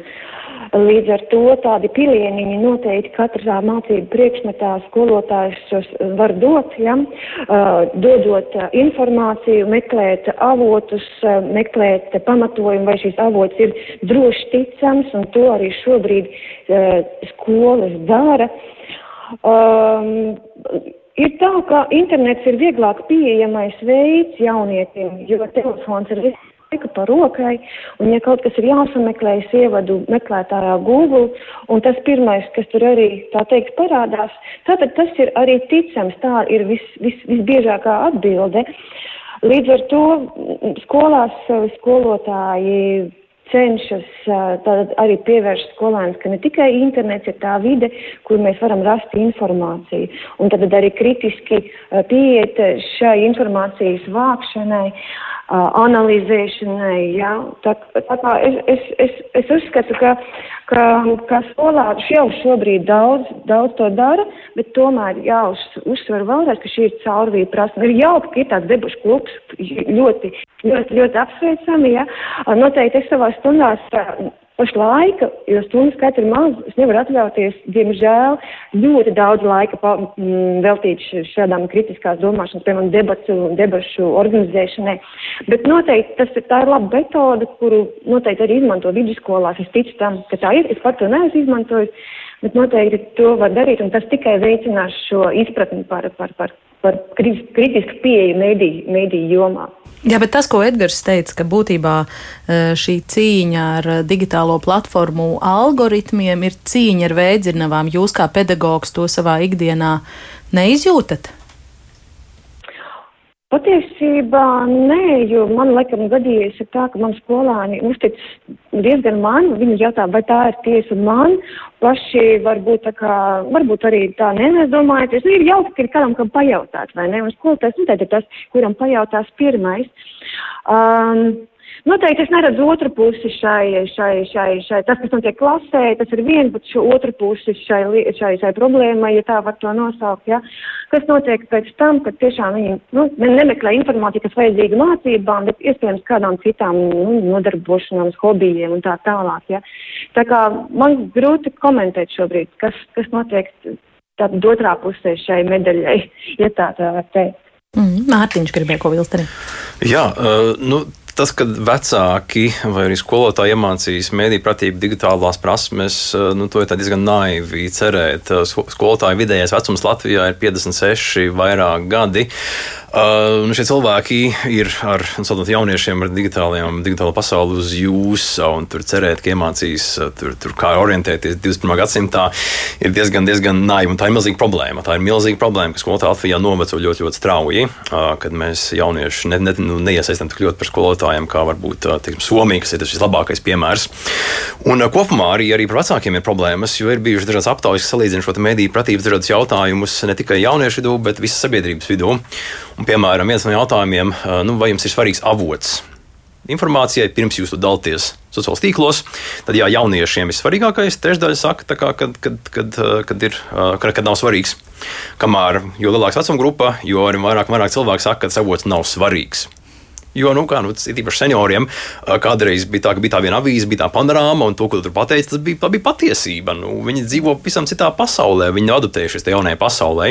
Līdz ar to tādi pilieniņi noteikti katrā mācību priekšmetā skolotājs šos var dot, ja? uh, dodot uh, informāciju, meklēt avotus, meklēt pamatojumu, vai šīs avots ir droši ticams, un to arī šobrīd skolas dara. Um, Ir tā, ka internets ir vieglāk pieejamais veids jaunietim, jo telefons ir viss laiku pa rokai, un ja kaut kas ir jāsameklē, es ievadu meklētājā Google, un tas pirmais, kas tur arī, tā teikt, parādās, tātad tas ir arī ticams, tā ir vis, vis, visbiežākā atbilde. Līdz ar to skolās skolotāji cenšas tātad arī pievērst skolēnus, ka ne tikai internets ir tā vide, kur mēs varam rast informāciju, un tad arī kritiski pieiet šai informācijas vākšanai. Uh, analizēšanai. Ja? Tā, tā kā es, es, es, es uzskatu, ka, ka, ka skolāči jau šobrīd daudz, daudz to dara, bet tomēr jāuzsver vēlreiz, ka šī ir caurvīja prasme. Ir jauki, ka ir tāds debušu klubs, ļoti, ļoti, ļoti apsveicami. Ja? Noteikti es savās stundās pašlaika, jo stundu skaits ir maz, es nevaru atļauties, diemžēl, ļoti daudz laika pa, m, mm, veltīt šādām kritiskās domāšanas, piemēram, debatu, debašu organizēšanai. Bet noteikti tas ir tā ir laba metode, kuru noteikti arī izmanto vidusskolās. Es ticu tam, ka tā ir. Es pat to neesmu izmantojis, bet noteikti to var darīt, un tas tikai veicinās šo izpratni par, par, par, par kritisku pieeju mediju jomā. Jā, bet tas, ko Edgars teica, ka būtībā e, šī cīņa ar digitālo platformu algoritmiem ir cīņa ar veidzinavām. Jūs kā pedagogs to savā ikdienā neizjūtat? Patiesībā nē, jo man laikam gadījies tā, ka man skolāni uztic diezgan man, viņi jautā, vai tā ir tiesa man, paši varbūt tā kā, varbūt arī tā nē, es domāju, tas ir jauki, ka ir kādam, kam pajautāt, vai ne, un skolotājs, nu, tad ir tas, kuram pajautās pirmais. Um, Noteikti es neredzu otru pusi šai, šai, šai, šai, tas, kas notiek klasē, tas ir viens, bet šo otru pusi šai, šai, šai problēmai, ja tā var to nosaukt, ja, kas notiek pēc tam, kad tiešām viņi nu, nemeklē informāciju, kas vajadzīga mācībām, bet iespējams kādām citām nu, nodarbošanām, hobijiem un tā tālāk. Ja. Tā kā man grūti komentēt šobrīd, kas, kas notiek tātad otrā pusē šai medaļai, ja tā tā var teikt. Mm, Mārtiņš gribēja ko vilst arī. Jā, uh, nu, tas, ka vecāki vai arī skolotāji iemācīs mēdīju pratību digitālās prasmes, eh, nu, to ir diezgan naivi cerēt. Eh, skolotāju vidējais vecums Latvijā ir 56 vairāk gadi. Uh, nu šie cilvēki ir ar nu, jauniešiem, ar digitālo pasauli uz jūsu, un tur cerēt, ka iemācīs uh, tur, tur kā orientēties 21. gadsimtā, ir diezgan, diezgan naivi. Tā ir milzīga problēma. Tā ir milzīga problēma, ka skolotāji Latvijā noveco ļoti, ļoti strauji, uh, kad mēs jaunieši ne, ne, nu, neiesaistām tik ļoti par skolotājiem, kā varbūt uh, teiksim, Somija, kas ir tas vislabākais piemērs. Un uh, kopumā arī, arī par vecākiem ir problēmas, jo ir bijušas dažādas aptaujas, kas salīdzina šo mediju pratības dažādus jautājumus ne tikai jauniešu vidū, bet visas sabiedrības vidū. Un, piemēram, viens no jautājumiem, nu, vai jums ir svarīgs avots? Informācijai pirms jūs to dalāties sociālos tīklos, tad jā, jauniešiem ir svarīgākais. Trešdaļa saka, kā, kad, kad, kad, kad, ir, kad, kad nav svarīgs. Kamēr jo lielāka vecuma grupa, jo arī vairāk, vairāk cilvēku saka, ka avots nav svarīgs. Jo, nu, kā, nu, tas ir īpaši senioriem, kādreiz bija tā, ka bija tā viena avīze, bija tā panorāma, un to, ko tu tur pateici, tas bija, bija patiesība. Nu, viņi dzīvo pavisam citā pasaulē, viņi nav adaptējušies tajā jaunajā pasaulē.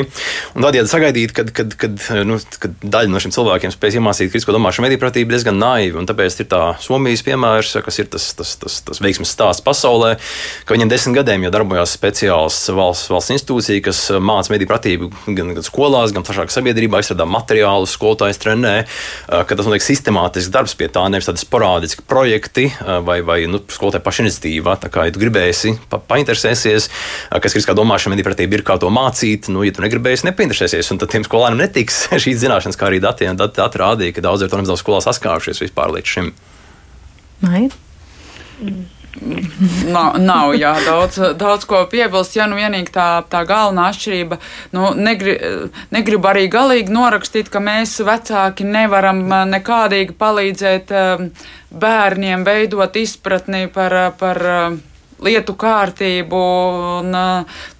Un tad, ja sagaidīt, kad, kad, kad, nu, kad daļa no šiem cilvēkiem spēs iemācīt kritisko domāšanu, medīpratība diezgan naivi, un tāpēc ir tā Somijas piemērs, kas ir tas, tas, tas, tas veiksmes stāsts pasaulē, ka viņiem desmit gadiem jau darbojās speciāls valsts, valsts institūcija, kas māca medīpratību gan, gan skolās, gan plašāk sabiedrībā, izstrādā materiālus, skolotājs trenē, ka tas notiek sistemātisks darbs pie tā, nevis tādi sporādiski projekti vai, vai nu, skolotāja pašiniciatīva. Tā kā ja tu gribēsi, pa, painteresēsies, kas ir kā domāšana, medīpratība ir kā to mācīt, nu, ja tu negribēsi, nepainteresēsies, un tad tiem skolēniem netiks [LAUGHS] šīs zināšanas, kā arī datiem. Dati atrādīja, ka daudz ar to nemaz skolā saskārušies vispār līdz šim. Maija? Mm. Nav, nav jā, daudz, daudz ko piebilst. Ja nu vienīgi tā, tā galvenā atšķirība, nu, negri, negribu arī galīgi norakstīt, ka mēs vecāki nevaram nekādīgi palīdzēt bērniem veidot izpratni par. par lietu kārtību un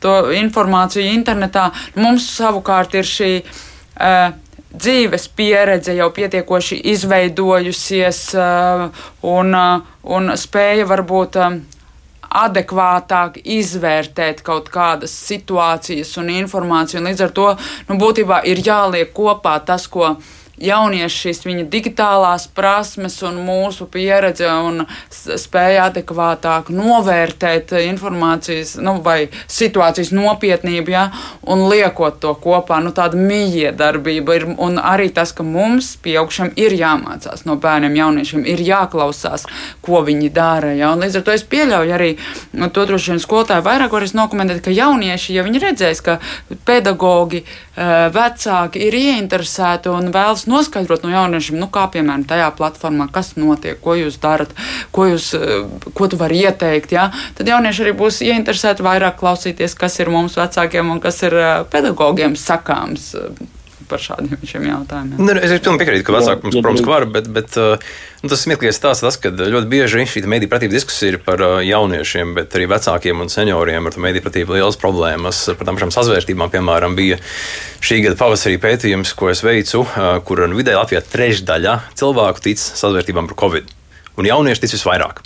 to informāciju internetā. Mums savukārt ir šī uh, dzīves pieredze jau pietiekoši izveidojusies uh, un, uh, un spēja varbūt uh, adekvātāk izvērtēt kaut kādas situācijas un informāciju. Un līdz ar to nu, būtībā ir jāliek kopā tas, ko jaunieši šīs viņa digitālās prasmes un mūsu pieredze un spēja adekvātāk novērtēt informācijas nu, vai situācijas nopietnību, ja, un liekot to kopā, nu, tāda mijiedarbība ir, un arī tas, ka mums, pieaugšiem, ir jāmācās no bērniem, jauniešiem, ir jāklausās, ko viņi dara, ja, līdz ar to es pieļauju arī, nu, to droši vien skolotāji vairāk varēs dokumentēt, ka jaunieši, ja viņi redzēs, ka pedagogi, vecāki ir ieinteresēti un vēlas noskaidrot no jauniešiem, nu, kā piemēram tajā platformā, kas notiek, ko jūs darat, ko, jūs, eh, ko tu vari ieteikt, ja? tad jaunieši arī būs ieinteresēti vairāk klausīties, kas ir mums vecākiem un kas ir eh, pedagogiem sakāms par šādiem jautājumiem. Nu, es pilnīgi piekrītu, ka vecāki mums, protams, var, bet, bet nu, tas smieklīgais stāsts tas, ka ļoti bieži šī mediju pratība diskusija ir par jauniešiem, bet arī vecākiem un senioriem ar mediju pratību lielas problēmas. Par tām pašām sazvērstībām, piemēram, bija šī gada pavasarī pētījums, ko es veicu, kur vidēji Latvijā trešdaļa cilvēku tic sazvērstībām par covid, un jaunieši tic visvairāk.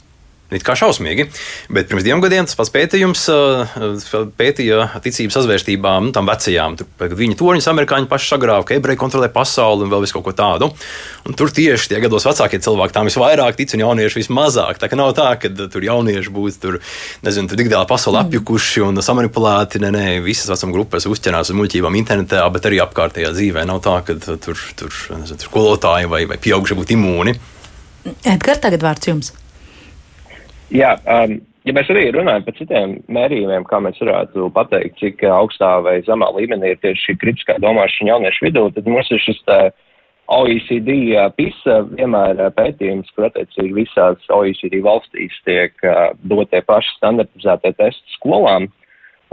It kā šausmīgi, bet pirms diviem gadiem tas pats pētījums pētīja ticības sazvērstībām, nu, tam vecajām. Tur viņa toņus amerikāņi paši sagrāva, ka ebreji kontrolē pasauli un vēl visu kaut ko tādu. Un tur tieši tie gados vecākie cilvēki tam visvairāk tic un jaunieši vismazāk. Tā nav tā, ka tur jaunieši būs tur, nezinu, tur digitālā pasaulē mm. apjukuši un samanipulēti. Nē, nē, visas vecuma grupas uzķerās uz muļķībām internetā, bet arī apkārtējā dzīvē. Nav tā, ka tur, tur, nezinu, tur skolotāji vai, vai pieaugušie būtu imūni. Edgars, tagad vārds jums. Jā, um, ja mēs arī runājam par citiem mērījumiem, kā mēs varētu pateikt, cik augstā vai zemā līmenī ir tieši šī kritiskā domāšana jauniešu vidū, tad mums ir šis tā, OECD PISA vienmēr pētījums, kur attiecīgi visās OECD valstīs tiek uh, dotie paši standartizētie testi skolām.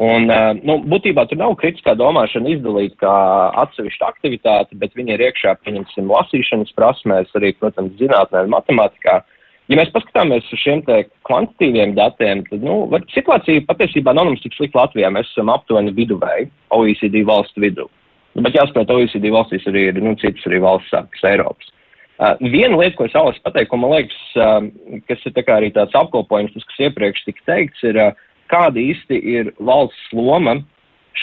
Un, uh, nu, būtībā tur nav kritiskā domāšana izdalīta kā atsevišķa aktivitāte, bet viņi ir iekšā, pieņemsim, lasīšanas prasmēs, arī, protams, zinātnē un matemātikā. Ja mēs paskatāmies uz šiem kvantitīviem datiem, tad nu, situācija patiesībā nav mums tik slikta Latvijā. Mēs esam aptuveni viduvēji OECD valstu vidū. Nu, bet jāsaprot, OECD valstīs arī ir nu, citas arī valsts sākas Eiropas. Uh, viena lieta, ko es vēlos pateikt, ko man liekas, uh, kas ir tā arī tāds apkopojums, tas, kas iepriekš tika teikts, ir, uh, kāda īsti ir valsts loma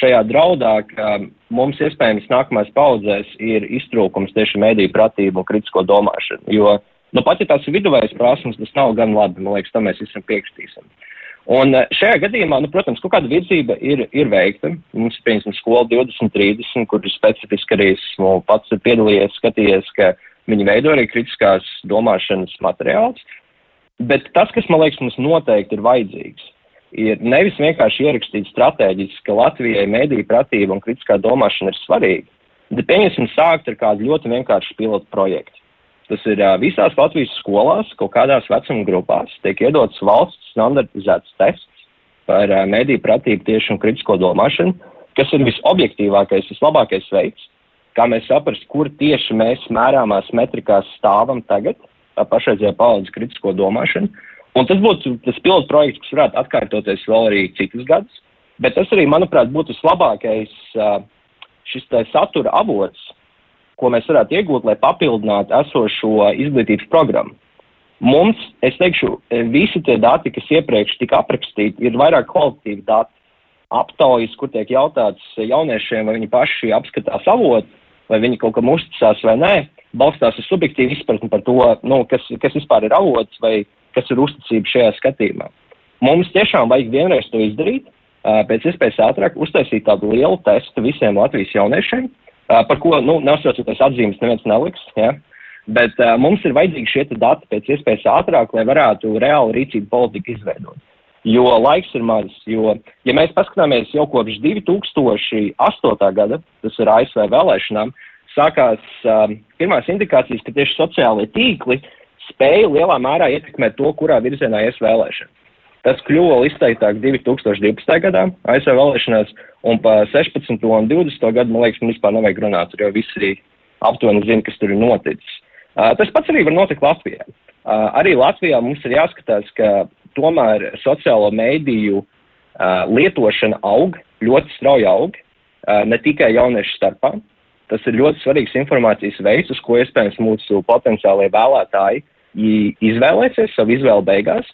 šajā draudā, ka mums iespējams nākamais paudzēs ir iztrūkums tieši mediju pratību un kritisko domāšanu. Jo uh, Nu, pat ja tās ir viduvējas prasmes, tas nav gan labi. Man liekas, tam mēs visam piekritīsim. Un eh, šajā gadījumā, nu, protams, kaut kāda virzība ir, ir veikta. Mums ir, piemēram, skola 2030, kur ir specifiski arī esmu pats piedalījies, skatījies, ka viņi veido arī kritiskās domāšanas materiālus. Bet tas, kas man liekas, mums noteikti ir vajadzīgs, ir nevis vienkārši ierakstīt strateģiski, ka Latvijai mediju pratība un kritiskā domāšana ir svarīga, bet pieņemsim sākt ar kādu ļoti vienkāršu pilotu projektu. Tas ir visās Latvijas skolās, kaut kādās vecuma grupās, tiek iedots valsts standartizēts tests par mediju pratību tieši un kritisko domāšanu, kas ir visobjektīvākais, vislabākais veids, kā mēs saprast, kur tieši mēs mērāmās metrikās stāvam tagad, pašreizējā paudzes kritisko domāšanu. Un tas būtu tas pilotu projekts, kas varētu atkārtoties vēl arī citus gadus, bet tas arī, manuprāt, būtu vislabākais šis satura avots, ko mēs varētu iegūt, lai papildinātu esošo izglītības programmu. Mums, es teikšu, visi tie dati, kas iepriekš tika aprakstīti, ir vairāk kvalitatīvi dati. Aptaujas, kur tiek jautāts jauniešiem, vai viņi paši apskatās avotu, vai viņi kaut kam uzticās vai nē, balstās uz subjektīvu izpratni par to, nu, kas, kas vispār ir avots vai kas ir uzticība šajā skatījumā. Mums tiešām vajag vienreiz to izdarīt, pēc iespējas ātrāk uztaisīt tādu lielu testu visiem Latvijas jauniešiem, par ko, nu, nosaucoties atzīmes, neviens neliks. Ja? Bet uh, mums ir vajadzīgi šie dati pēc iespējas ātrāk, lai varētu reāli rīcību politiku izveidot. Jo laiks ir maz. Jo, ja mēs paskatāmies jau kopš 2008. gada, tas ir ASV vēlēšanām, sākās uh, pirmās indikācijas, ka tieši sociālai tīkli spēja lielā mērā ietekmēt to, kurā virzienā ies vēlēšanas. Tas kļuva izteiktāk 2012. gadā ASV vēlēšanās, un pa 16. un 20. gadu, man liekas, man vispār nevajag runāt, jo visi aptuveni zina, kas tur ir noticis. Uh, tas pats arī var notikt Latvijā. Uh, arī Latvijā mums ir jāskatās, ka tomēr sociālo mēdīju uh, lietošana aug, ļoti strauji aug, uh, ne tikai jauniešu starpā. Tas ir ļoti svarīgs informācijas veids, uz ko iespējams mūsu potenciālie vēlētāji izvēlēsies savu izvēlu beigās.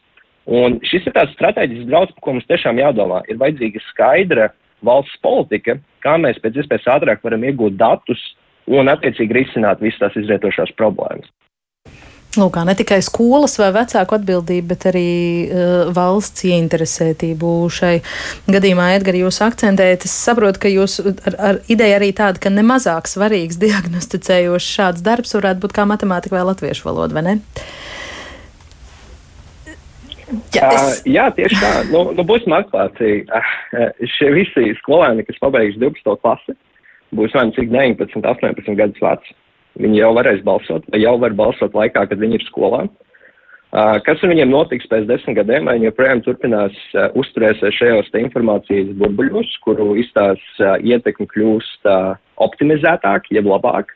Un šis ir tāds strateģisks draudz, par ko mums tiešām jādomā. Ir vajadzīga skaidra valsts politika, kā mēs pēc iespējas ātrāk varam iegūt datus un attiecīgi risināt visas tās izrietošās problēmas. Lūk, ne tikai skolas vai vecāku atbildība, bet arī uh, valsts ieinteresētību šai gadījumā, Edgars, jūs akcentējat. Es saprotu, ka jūs ar, ar ideju arī tāda, ka nemazāk svarīgs [LAUGHS] diagnosticējošs šāds darbs varētu būt kā matemātika vai latviešu valoda, vai ne? Jā, es... uh, jā tieši tā. Nu, nu, būsim atklāti. Uh, šie visi skolēni, kas pabeigts 12. klasi, būs vai nu cik 19, 18 gadus veci. Viņi jau varēs balsot, jau var balsot laikā, kad viņi ir skolā. Uh, kas ar viņiem notiks pēc desmit gadiem? Vai viņi joprojām turpinās uh, uzturēsies šajos informācijas burbuļos, kuru izstās uh, ietekmi kļūst optimizētāk, jeb labāk?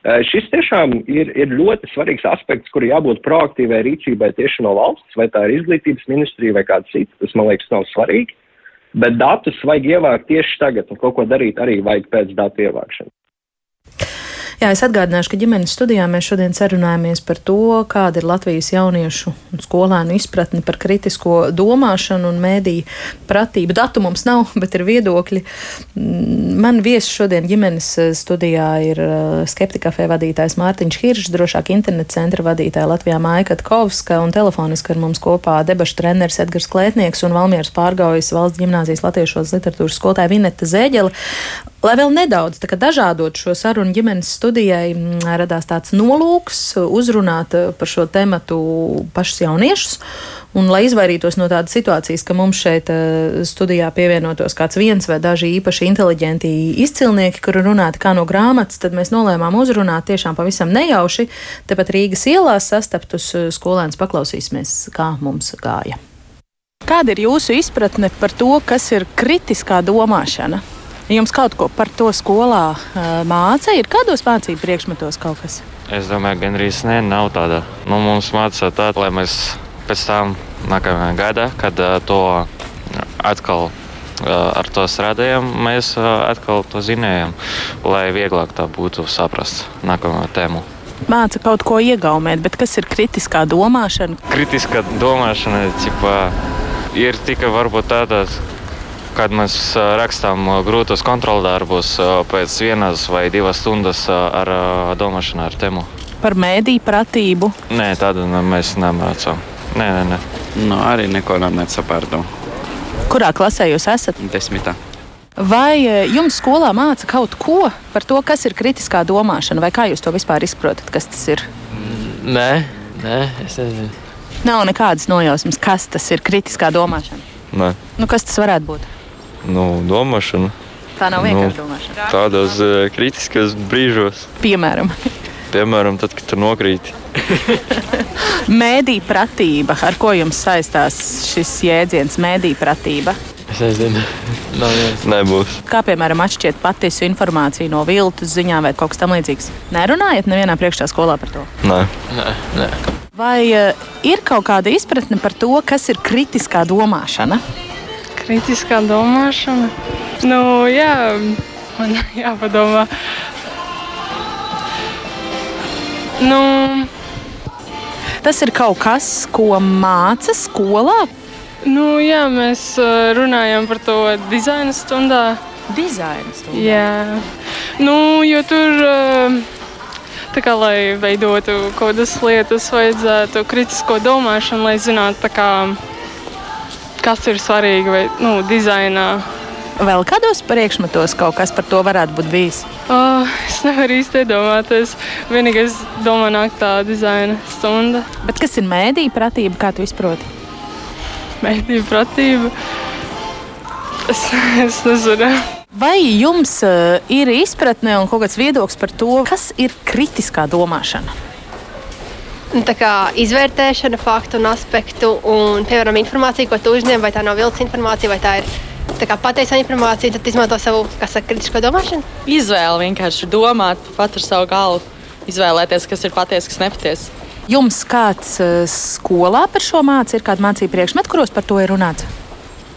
Šis tiešām ir, ir ļoti svarīgs aspekts, kur jābūt proaktīvai rīcībai tieši no valsts, vai tā ir izglītības ministrija vai kāda cita. Tas, man liekas, nav svarīgi. Bet datus vajag ievākt tieši tagad, un kaut ko darīt arī vajag pēc datu ievākšanas. Jā, es atgādināšu, ka ģimenes studijā mēs šodien sarunājamies par to, kāda ir Latvijas jauniešu un skolēnu izpratne par kritisko domāšanu un mēdīju pratību. Datu mums nav, bet ir viedokļi. Mm, man viesis šodien ģimenes eh, studijā ir eh, skeptikafē vadītājs Mārtiņš Hiršs, drošāk interneta centra vadītāja Latvijā Maika Kovska un telefoniski ar mums kopā debašu treneris Edgars Klētnieks un Valmieras pārgaujas valsts ģimnāzijas latviešos literatūras skolotāja Vineta Zēģela. Lai vēl nedaudz dažādot šo sarunu ģimenes studijai, radās tāds nolūks uzrunāt eh, par šo tematu pašus jauniešus. Un, lai izvairītos no tādas situācijas, ka mums šeit eh, studijā pievienotos kāds viens vai daži īpaši inteliģenti izcilnieki, kuri runātu kā no grāmatas, tad mēs nolēmām uzrunāt tiešām pavisam nejauši. Tepat Rīgas ielās sastaptus eh, skolēnus paklausīsimies, kā mums gāja. Kāda ir jūsu izpratne par to, kas ir kritiskā domāšana? Jums kaut ko par to skolā māca? Ir kādos mācību priekšmetos kaut kas? Es domāju, gandrīz ne, nav tāda. Nu, mums mācīja tā, lai mēs pēc tam nākamajā gadā, kad to atkal ar to strādājam, mēs atkal to zinājām, lai vieglāk tā būtu saprast nākamo tēmu. Māca kaut ko iegaumēt, bet kas ir kritiskā domāšana? Kritiskā domāšana cipa, ir tikai varbūt tādas kad mēs rakstām grūtus kontroldarbus pēc vienas vai divas stundas ar domāšanu ar tēmu. Par mēdīju pratību? Nē, tādu mēs nemācām. Nē, nē, nē. Nu, arī neko nesapratu. Kurā klasē jūs esat? Desmitā. Vai jums skolā māca kaut ko par to, kas ir kritiskā domāšana, vai kā jūs to vispār izprotat, kas tas ir? Nē, nē es nezinu. Nav nekādas nojausmas, kas tas ir kritiskā domāšana. Nē. Nu, kas tas varētu būt? Nu, domāšana. Tā nav vienkārši nu, domāšana. Tādos uh, kritiskos brīžos. Piemēram. Piemēram, tad, kad tu nokrīt. [LAUGHS] mēdī pratība. Ar ko jums saistās šis jēdziens mēdī pratība? Es nezinu. Nav Nebūs. Kā piemēram atšķirt patiesu informāciju no viltus ziņām vai kaut kas tamlīdzīgs? Nerunājat nevienā priekšā skolā par to? Nē. Nē, nē. Vai uh, ir kaut kāda izpratne par to, kas ir kritiskā domāšana? Kritiskā domāšana. Nu, jā, man [LAUGHS] jāpadomā. Nu, Tas ir kaut kas, ko māca skolā. Nu, jā, mēs runājam par to dizaina stundā. Dizaina stundā. Jā, nu, jo tur. Tā kā, lai veidotu kaut kādas lietas, vajadzētu kritisko domāšanu, lai zinātu, kā kas ir svarīgi vai nu, dizainā. Vēl kādos priekšmetos kaut kas par to varētu būt bijis? Oh, es nevaru īsti iedomāties. Vienīgais domā nāk tā dizaina stunda. Bet kas ir mēdīņu pratība, kā tu izproti? Mēdīņu pratība. Es, es nezinu. Vai jums uh, ir izpratne un kaut kāds viedoklis par to, kas ir kritiskā domāšana? Nu, tā kā izvērtēšana, faktu un aspektu, un, piemēram, informācija, ko tu uzņem, vai tā nav vilcis informācija, vai tā ir tā kā patiesa informācija, tad izmanto savu saka, kritisko domāšanu. Izvēle vienkārši domāt pat ar savu galvu, izvēlēties, kas ir patiesa, kas nepatiesa. Jums kāds uh, skolā par šo mācību ir kāda mācība priekšmeta, kuros par to ir runāts?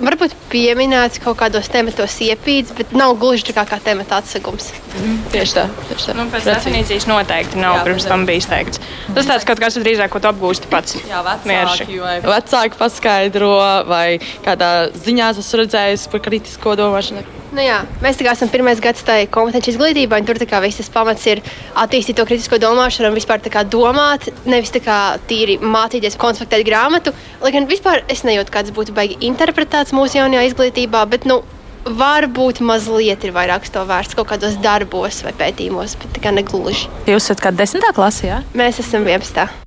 Varbūt pieminēts kaut kādos tematos iepīts, bet nav gluži tā kā, kā temata atsegums. Mm, tieši tā. Tieši tā. Nu, pēc Reci. definīcijas noteikti nav jā, pirms tam bijis teikts. Tas tāds kaut kas drīzāk, ko tu apgūsti pats. Jā, vecāki, vai vecāki paskaidro, vai kādā ziņā esmu redzējis par kritisko domāšanu. Nu jā, mēs esam pirmais gads tajā kompetenci izglītībā, un tur viss tas pamats ir attīstīt to kritisko domāšanu un vispār domāt, nevis tīri mācīties, konspektēt grāmatu. Lai gan vispār es nejūtu, kāds būtu baigi interpretēts mūsu jaunajā izglītībā, bet nu, varbūt mazliet ir vairāk to vērsts kaut kādos darbos vai pētījumos, bet tā kā negluži. Jūs esat kādā desmitā klasē? Jā? Mēs esam 11.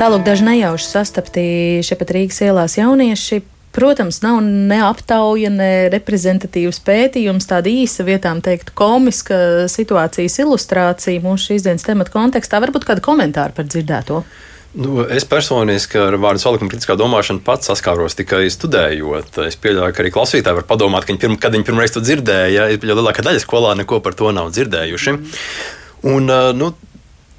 Tālāk daži nejauši sastapti šeit Rīgas ielās jaunieši. Protams, nav ne aptauja, ne reprezentatīvs pētījums, tāda īsa vietām teikt komiska situācijas ilustrācija mūsu šīs dienas temata kontekstā. Varbūt kāda komentāra par dzirdēto? Nu, es personīgi ar vārdu salikuma kritiskā domāšana pats saskāros tikai studējot. Es pieļauju, ka arī klausītāji var padomāt, ka viņi pirm, kad viņi pirmoreiz to dzirdēja, ja lielākā daļa skolā neko par to nav dzirdējuši. Un, nu,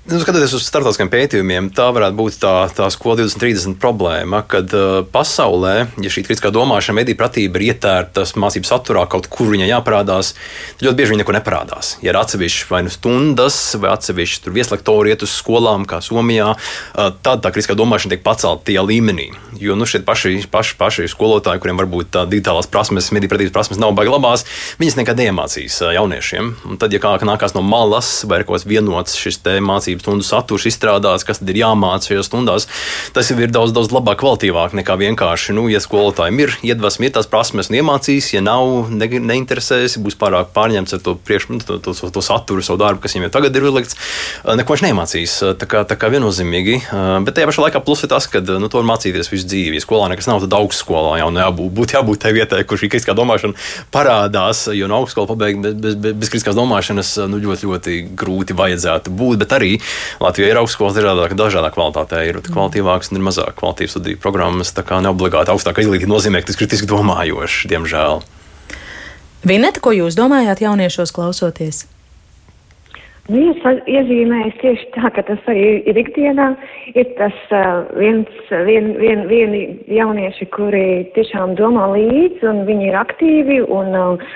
Nu, skatoties uz starptautiskiem pētījumiem, tā varētu būt tā, tā skola 2030 problēma, kad uh, pasaulē, ja šī kritiskā domāšana, mediju pratība ir ietērta mācību saturā, kaut kur viņai jāparādās, tad ļoti bieži viņa neko neparādās. Ja ir atsevišķi vai nu stundas, vai atsevišķi vieslektori iet uz skolām, kā Somijā, uh, tad tā kritiskā domāšana tiek pacelta tajā līmenī. Jo nu, šeit paši, paši, paši skolotāji, kuriem varbūt tā digitālās prasmes, mediju pratības prasmes nav baigi labās, viņas nekad neiemācīs uh, jauniešiem. Un tad, ja kā nākās no malas vai ir kaut kāds vienots šis mācību mācību stundu saturs izstrādāts, kas tad ir jāmācās šajās stundās. Tas jau ir daudz, daudz labāk, kvalitīvāk nekā vienkārši, nu, ja skolotājiem ir iedvesma, ir tās prasmes iemācīs, ja nav, ne, neinteresēs, būs pārāk pārņemts ar to, priekš, nu, to, to, to, to saturu, savu darbu, kas viņam jau tagad ir uzlikts, neko viņš neiemācīs. Tā kā, tā kā viennozīmīgi. Bet tajā pašā laikā plus ir tas, ka nu, to var mācīties visu dzīvi. Skolā nekas nav, tad augstskolā nu, jābūt, būtu jābūt tai vietai, kur šī kritiskā domāšana parādās. Jo no augstskolas pabeigt bez, bez, bez, bez kritiskās domāšanas nu, ļoti, ļoti grūti vajadzētu būt. Bet arī Latvijā ir augstskolas dažādā, dažādā kvalitātē, ir kvalitīvākas un ir mazāk kvalitīvas studiju programmas. Tā kā neobligāti augstākā izglītība nozīmē, ka tas ir kritiski domājošs, diemžēl. Vineta, ko jūs domājāt jauniešos klausoties? Viens iezīmējas tieši tā, ka tas arī ir ikdienā. Ir tas uh, viens, vien, vien, vieni jaunieši, kuri tiešām domā līdzi un viņi ir aktīvi un, uh,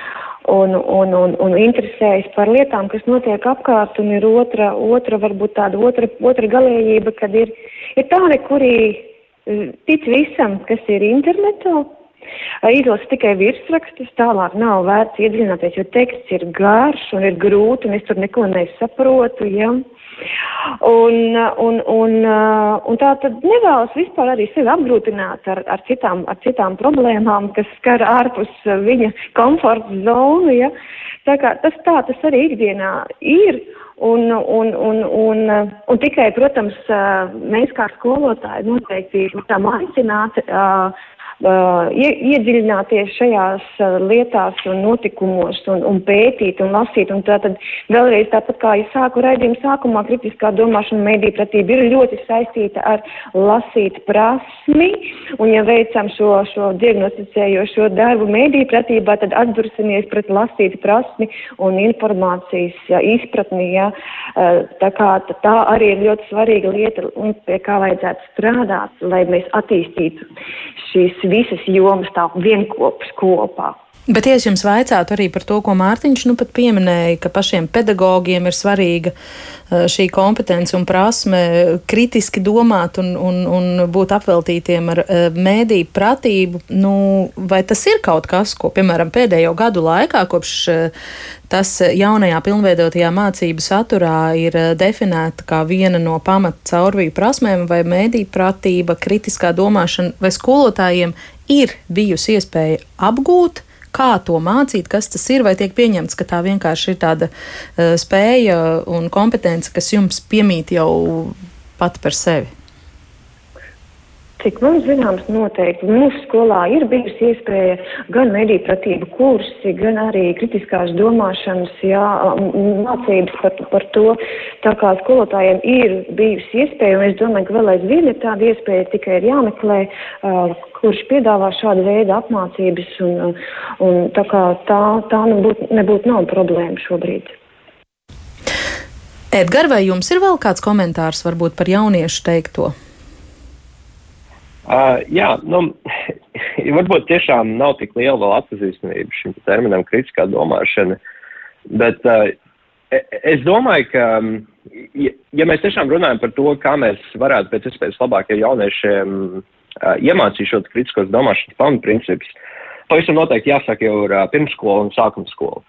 un, un, un, un interesējas par lietām, kas notiek apkārt, un ir otra, otra varbūt tāda otra, otra galējība, kad ir, ir tādi, kuri eh, tic visam, kas ir internetā, izlasa tikai virsrakstus, tālāk nav vērts iedziļināties, jo teksts ir garš un ir grūti, un es tur neko nesaprotu, ja. Un, un, un, un tā tad nevēlas vispār arī sevi apgrūtināt ar, ar, citām, ar citām problēmām, kas skar ārpus viņa komforta zonu. Ja? Tā kā tas tā tas arī ikdienā ir. Un, un, un, un, un tikai, protams, mēs kā skolotāji noteikti tam aicināti. Uh, uh, iedziļināties šajās uh, lietās un notikumos un, un pētīt un lasīt. Un tātad vēlreiz tāpat kā es sāku raidījumu sākumā, kritiskā domāšana mediju pratība ir ļoti saistīta ar lasīt prasmi. Un ja veicam šo, šo diagnosticējošo darbu mediju pratībā, tad atdursimies pret lasīt prasmi un informācijas ja, izpratni. Ja. Uh, tā, kā, tā arī ir ļoti svarīga lieta, pie kā vajadzētu strādāt, lai mēs attīstītu šīs visas jomas tā vienkopas kopā. Bet, ja es jums vaicātu arī par to, ko Mārtiņš nu pat pieminēja, ka pašiem pedagogiem ir svarīga eh, šī kompetence un prasme kritiski domāt un, un, un būt apveltītiem ar eh, mēdīju pratību, nu, vai tas ir kaut kas, ko, piemēram, pēdējo gadu laikā, kopš eh, tas jaunajā pilnveidotajā mācību saturā ir definēta kā viena no pamata caurvīju prasmēm, vai mēdīju pratība, kritiskā domāšana, vai skolotājiem ir bijusi iespēja apgūt, kā to mācīt, kas tas ir, vai tiek pieņemts, ka tā vienkārši ir tāda uh, spēja un kompetence, kas jums piemīt jau pat par sevi? Cik man zināms, noteikti mūsu skolā ir bijusi iespēja gan mediju pratību kursi, gan arī kritiskās domāšanas jā, mācības par, par to. Tā kā skolotājiem ir bijusi iespēja, un es domāju, ka vēl aizvien ir tāda iespēja, tikai ir jāmeklē, uh, kurš piedāvā šādu veidu apmācības, un, un tā kā tā, tā nebūtu nebūt nav problēma šobrīd. Edgar, vai jums ir vēl kāds komentārs varbūt par jauniešu teikto? Uh, jā, nu, [LAUGHS] varbūt tiešām nav tik liela vēl atpazīstamība šim terminam kritiskā domāšana, bet uh, es domāju, ka, ja, ja mēs tiešām runājam par to, kā mēs varētu pēc iespējas labāk ar jauniešiem uh, iemācīšot kritiskos domāšanas pamatprincipus, pavisam noteikti jāsāk jau ar uh, pirmskolu un sākuma skolu.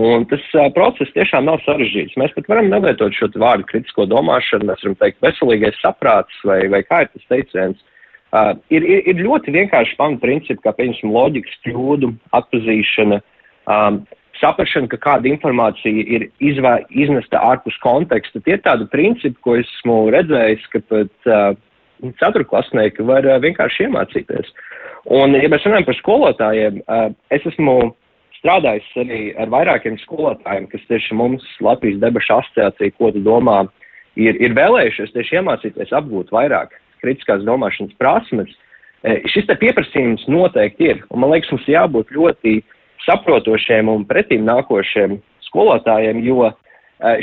Un tas uh, process tiešām nav sarežģīts. Mēs pat varam nelietot šo vārdu kritisko domāšanu, mēs varam teikt veselīgais saprāts vai, vai kā ir tas teiciens. Uh, ir, ir, ir ļoti vienkārši pamatprincipi, kā piemēram loģikas kļūdu atpazīšana, um, saprašana, ka kāda informācija ir izvē, iznesta ārpus konteksta. Tie ir tādi principi, ko esmu redzējis, ka pat uh, ceturklasnieki var uh, vienkārši iemācīties. Un, ja mēs runājam par skolotājiem, uh, es esmu strādājis arī ar vairākiem skolotājiem, kas tieši mums Latvijas debašu asociācija, ko tu domā, ir, ir vēlējušies tieši iemācīties apgūt vairāk kritiskās domāšanas prasmes. E, šis te pieprasījums noteikti ir, un man liekas, mums jābūt ļoti saprotošiem un pretīm nākošiem skolotājiem, jo e,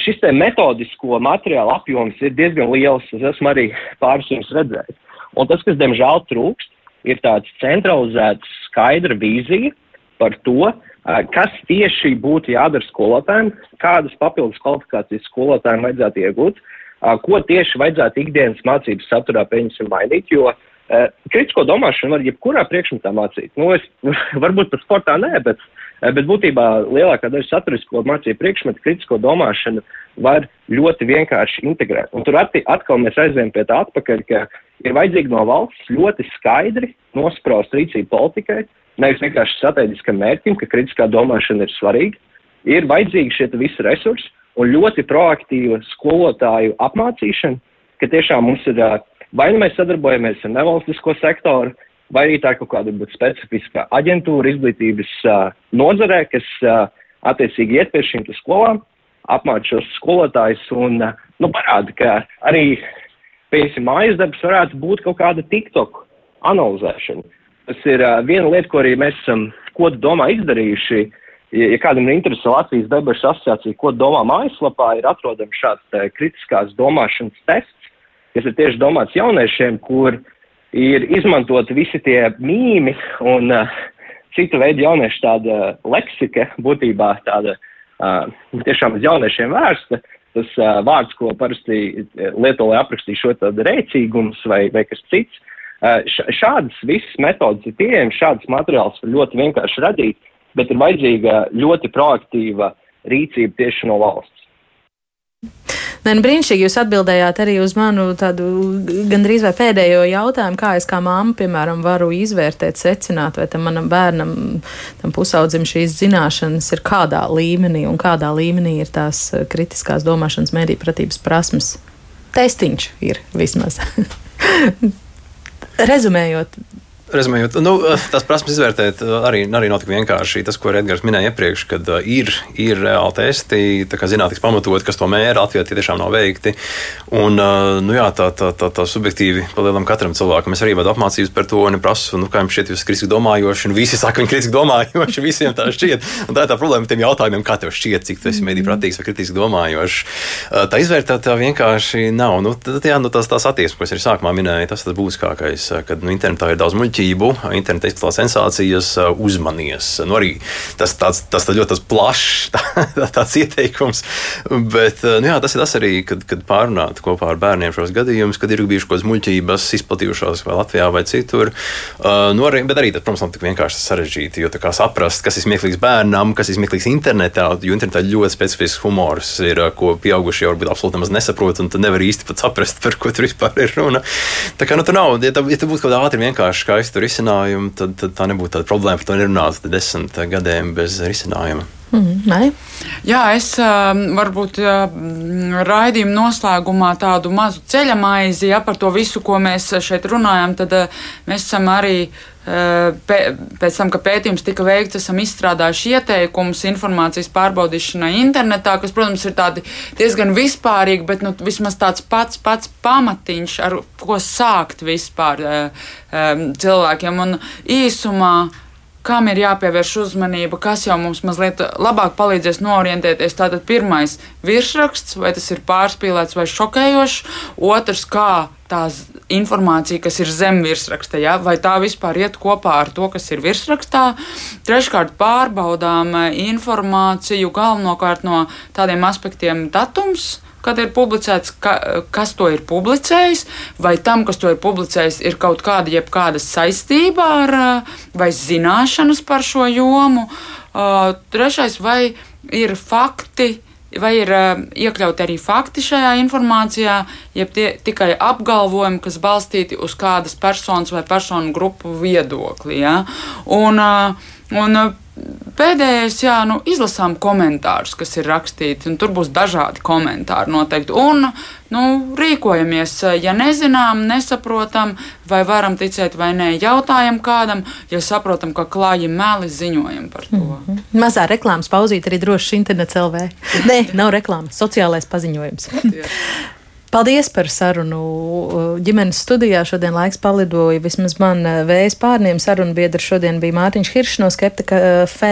šis te metodisko materiālu apjoms ir diezgan liels, es esmu arī pāris jums redzējis. Un tas, kas diemžēl trūkst, ir tāds centralizēts skaidra vīzija par to, Kas tieši būtu jādara skolotājiem, kādas papildus kvalifikācijas skolotājiem vajadzētu iegūt, ko tieši vajadzētu ikdienas mācības saturā pieņemsim mainīt, jo uh, kritisko domāšanu var jebkurā priekšmetā mācīt. Nu, es, [LAUGHS] varbūt pat sportā nē, bet, bet būtībā lielākā daļa saturisko mācību priekšmetu kritisko domāšanu var ļoti vienkārši integrēt. Un tur atkal mēs aizējām pie tā atpakaļ, ka ir vajadzīgi no valsts ļoti skaidri nospraust rīcību politikai, nevis vienkārši strateģiskam mērķim, ka kritiskā domāšana ir svarīga, ir vajadzīgi šie visi resursi un ļoti proaktīva skolotāju apmācīšana, ka tiešām mums ir vai nu mēs sadarbojamies ar nevalstisko sektoru, vai arī tā ir kaut kāda specifiska aģentūra izglītības uh, nozarē, kas uh, attiecīgi iet pie šīm skolām, apmāca šos skolotājus un uh, nu, parāda, ka arī, piemēram, mājas darbs varētu būt kaut kāda TikTok analizēšana. Tas ir uh, viena lieta, ko arī mēs esam, ko domā, izdarījuši. Ja, ja kādam ir interese Latvijas debašu asociācija, ko domā mājaslapā, ir atrodams šāds uh, kritiskās domāšanas tests, kas ir tieši domāts jauniešiem, kur ir izmantoti visi tie mīmi un uh, cita veida jauniešu tāda leksika, būtībā tāda uh, tiešām uz jauniešiem vērsta. Tas uh, vārds, ko parasti lieto, lai aprakstītu šo tādu rēcīgums vai, vai kas cits. Uh, Šādas visas metodas ir pieejamas, šādas materiāls var ļoti vienkārši radīt, bet ir vajadzīga ļoti proaktīva rīcība tieši no valsts. Nē, nu brīnišķīgi jūs atbildējāt arī uz manu tādu gandrīz vai pēdējo jautājumu, kā es kā māma, piemēram, varu izvērtēt, secināt, vai tam manam bērnam, tam pusaudzim šīs zināšanas ir kādā līmenī un kādā līmenī ir tās kritiskās domāšanas mēdī pratības prasmes. Testiņš ir vismaz. [LAUGHS] Rezumējot, Rezumējot, nu, tās prasmes izvērtēt arī, arī nav tik vienkārši. Tas, ko Edgars minēja iepriekš, kad uh, ir, ir reāli testi, zinātnīgi pamatot, kas to mēra, Latvijā tie tiešām nav veikti. Un, uh, nu, jā, tā, tā, tā, tā subjektīvi palielam katram cilvēkam. Es arī vadu apmācības par to un prasu, nu, kā jums šķiet, jūs kritiski domājoši, un visi [LAUGHS] saka, viņi kritiski domājoši, visiem tā šķiet. Un tā ir tā problēma ar tiem jautājumiem, kā tev šķiet, cik tu esi mediju pratīgs vai kritiski domājošs. Tā izvērtēt tā vienkārši nav. Nu, tad, jā, nu, tās, tās attieksmes, ko es arī sākumā minēju, tas ir būtiskākais, kad nu, internetā ir daudz muļķību muļķību, interneta izplatītā sensācijas, uzmanies. Nu, arī tas, tāds, tas ļoti tas plašs [LAUGHS] tā, tāds ieteikums. Bet nu, jā, tas ir tas arī, kad, kad pārunāt kopā ar bērniem šos gadījumus, kad ir bijušas kaut kādas muļķības izplatījušās vai Latvijā vai citur. Uh, nu, arī, bet arī, tas, protams, nav tik vienkārši sarežģīti, jo saprast, kas ir smieklīgs bērnam, kas ir smieklīgs internetā, jo internetā ļoti specifisks humors ir, ko pieaugušie varbūt absolūti nemaz nesaprot, un tu nevar īsti pat saprast, par ko tur vispār ir runa. Tā kā nu, tur nav, ja tā, ja tā būtu kaut kāda ātri vienkārši skaista risinājumu, tad, tad tā nebūtu tāda problēma. Par to nerunātu desmit gadiem bez risinājuma. Mm, Jā, es varbūt raidījuma noslēgumā tādu mazu ceļa maizi ja, par to visu, ko mēs šeit runājam. Tad mēs esam arī pēc tam, kad pētījums tika veikts, esam izstrādājuši ieteikumus informācijas pārbaudīšanai internetā, kas, protams, ir tādi diezgan vispārīgi, bet nu, vismaz tāds pats, pats pamatiņš, ar ko sākt vispār cilvēkiem. Un īsumā kam ir jāpievērš uzmanība, kas jau mums mazliet labāk palīdzēs norientēties. Tātad pirmais - virsraksts, vai tas ir pārspīlēts vai šokējošs, otrs - kā tā informācija, kas ir zem virsraksta, ja? vai tā vispār iet kopā ar to, kas ir virsrakstā. Treškārt, pārbaudām informāciju galvenokārt no tādiem aspektiem datums kad ir publicēts, ka, kas to ir publicējis, vai tam, kas to ir publicējis, ir kaut kāda, jebkāda saistība ar vai zināšanas par šo jomu. Trešais, vai ir fakti, vai ir uh, iekļauti arī fakti šajā informācijā, jeb tie tikai apgalvojumi, kas balstīti uz kādas personas vai personu grupu viedokli. Ja? Un, uh, un, uh, Pēdējais, jā, nu, izlasām komentārus, kas ir rakstīti, un tur būs dažādi komentāri noteikti. Un nu, rīkojamies, ja nezinām, nesaprotam, vai varam ticēt vai nē, jautājam kādam, ja saprotam, ka klāji meli ziņojam par to. Mm -hmm. Mazā reklāmas pauzīt arī droši internets LV. Nē, nav reklāmas, sociālais paziņojums. [LAUGHS] Paldies par sarunu. Ģimenes studijā šodien laiks palidoja. Vismaz man eh, vējas pārniem sarunu biedri šodien bija Mārtiņš Hiršs no Skeptika eh, Fē,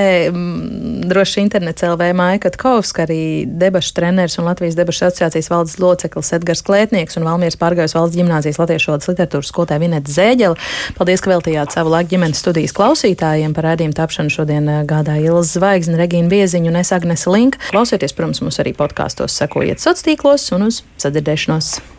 droši internets LV Maija Katkovska, arī debašu treneris un Latvijas debašu asociācijas valdes loceklis Edgars Klētnieks un Valmieras pārgājus valsts ģimnāzijas latviešu valodas literatūras skolotāja Vineta Zēģela. Paldies, ka veltījāt savu laiku ģimenes studijas klausītājiem. Par rādījumu tapšanu šodien gādāja Ilza Zvaigzne, Regīna Bieziņa un es Agnese Link. Klausieties, protams, mums arī podkāstos sekojiet sociālos tīklos un uz sadzirdēšanos mismos.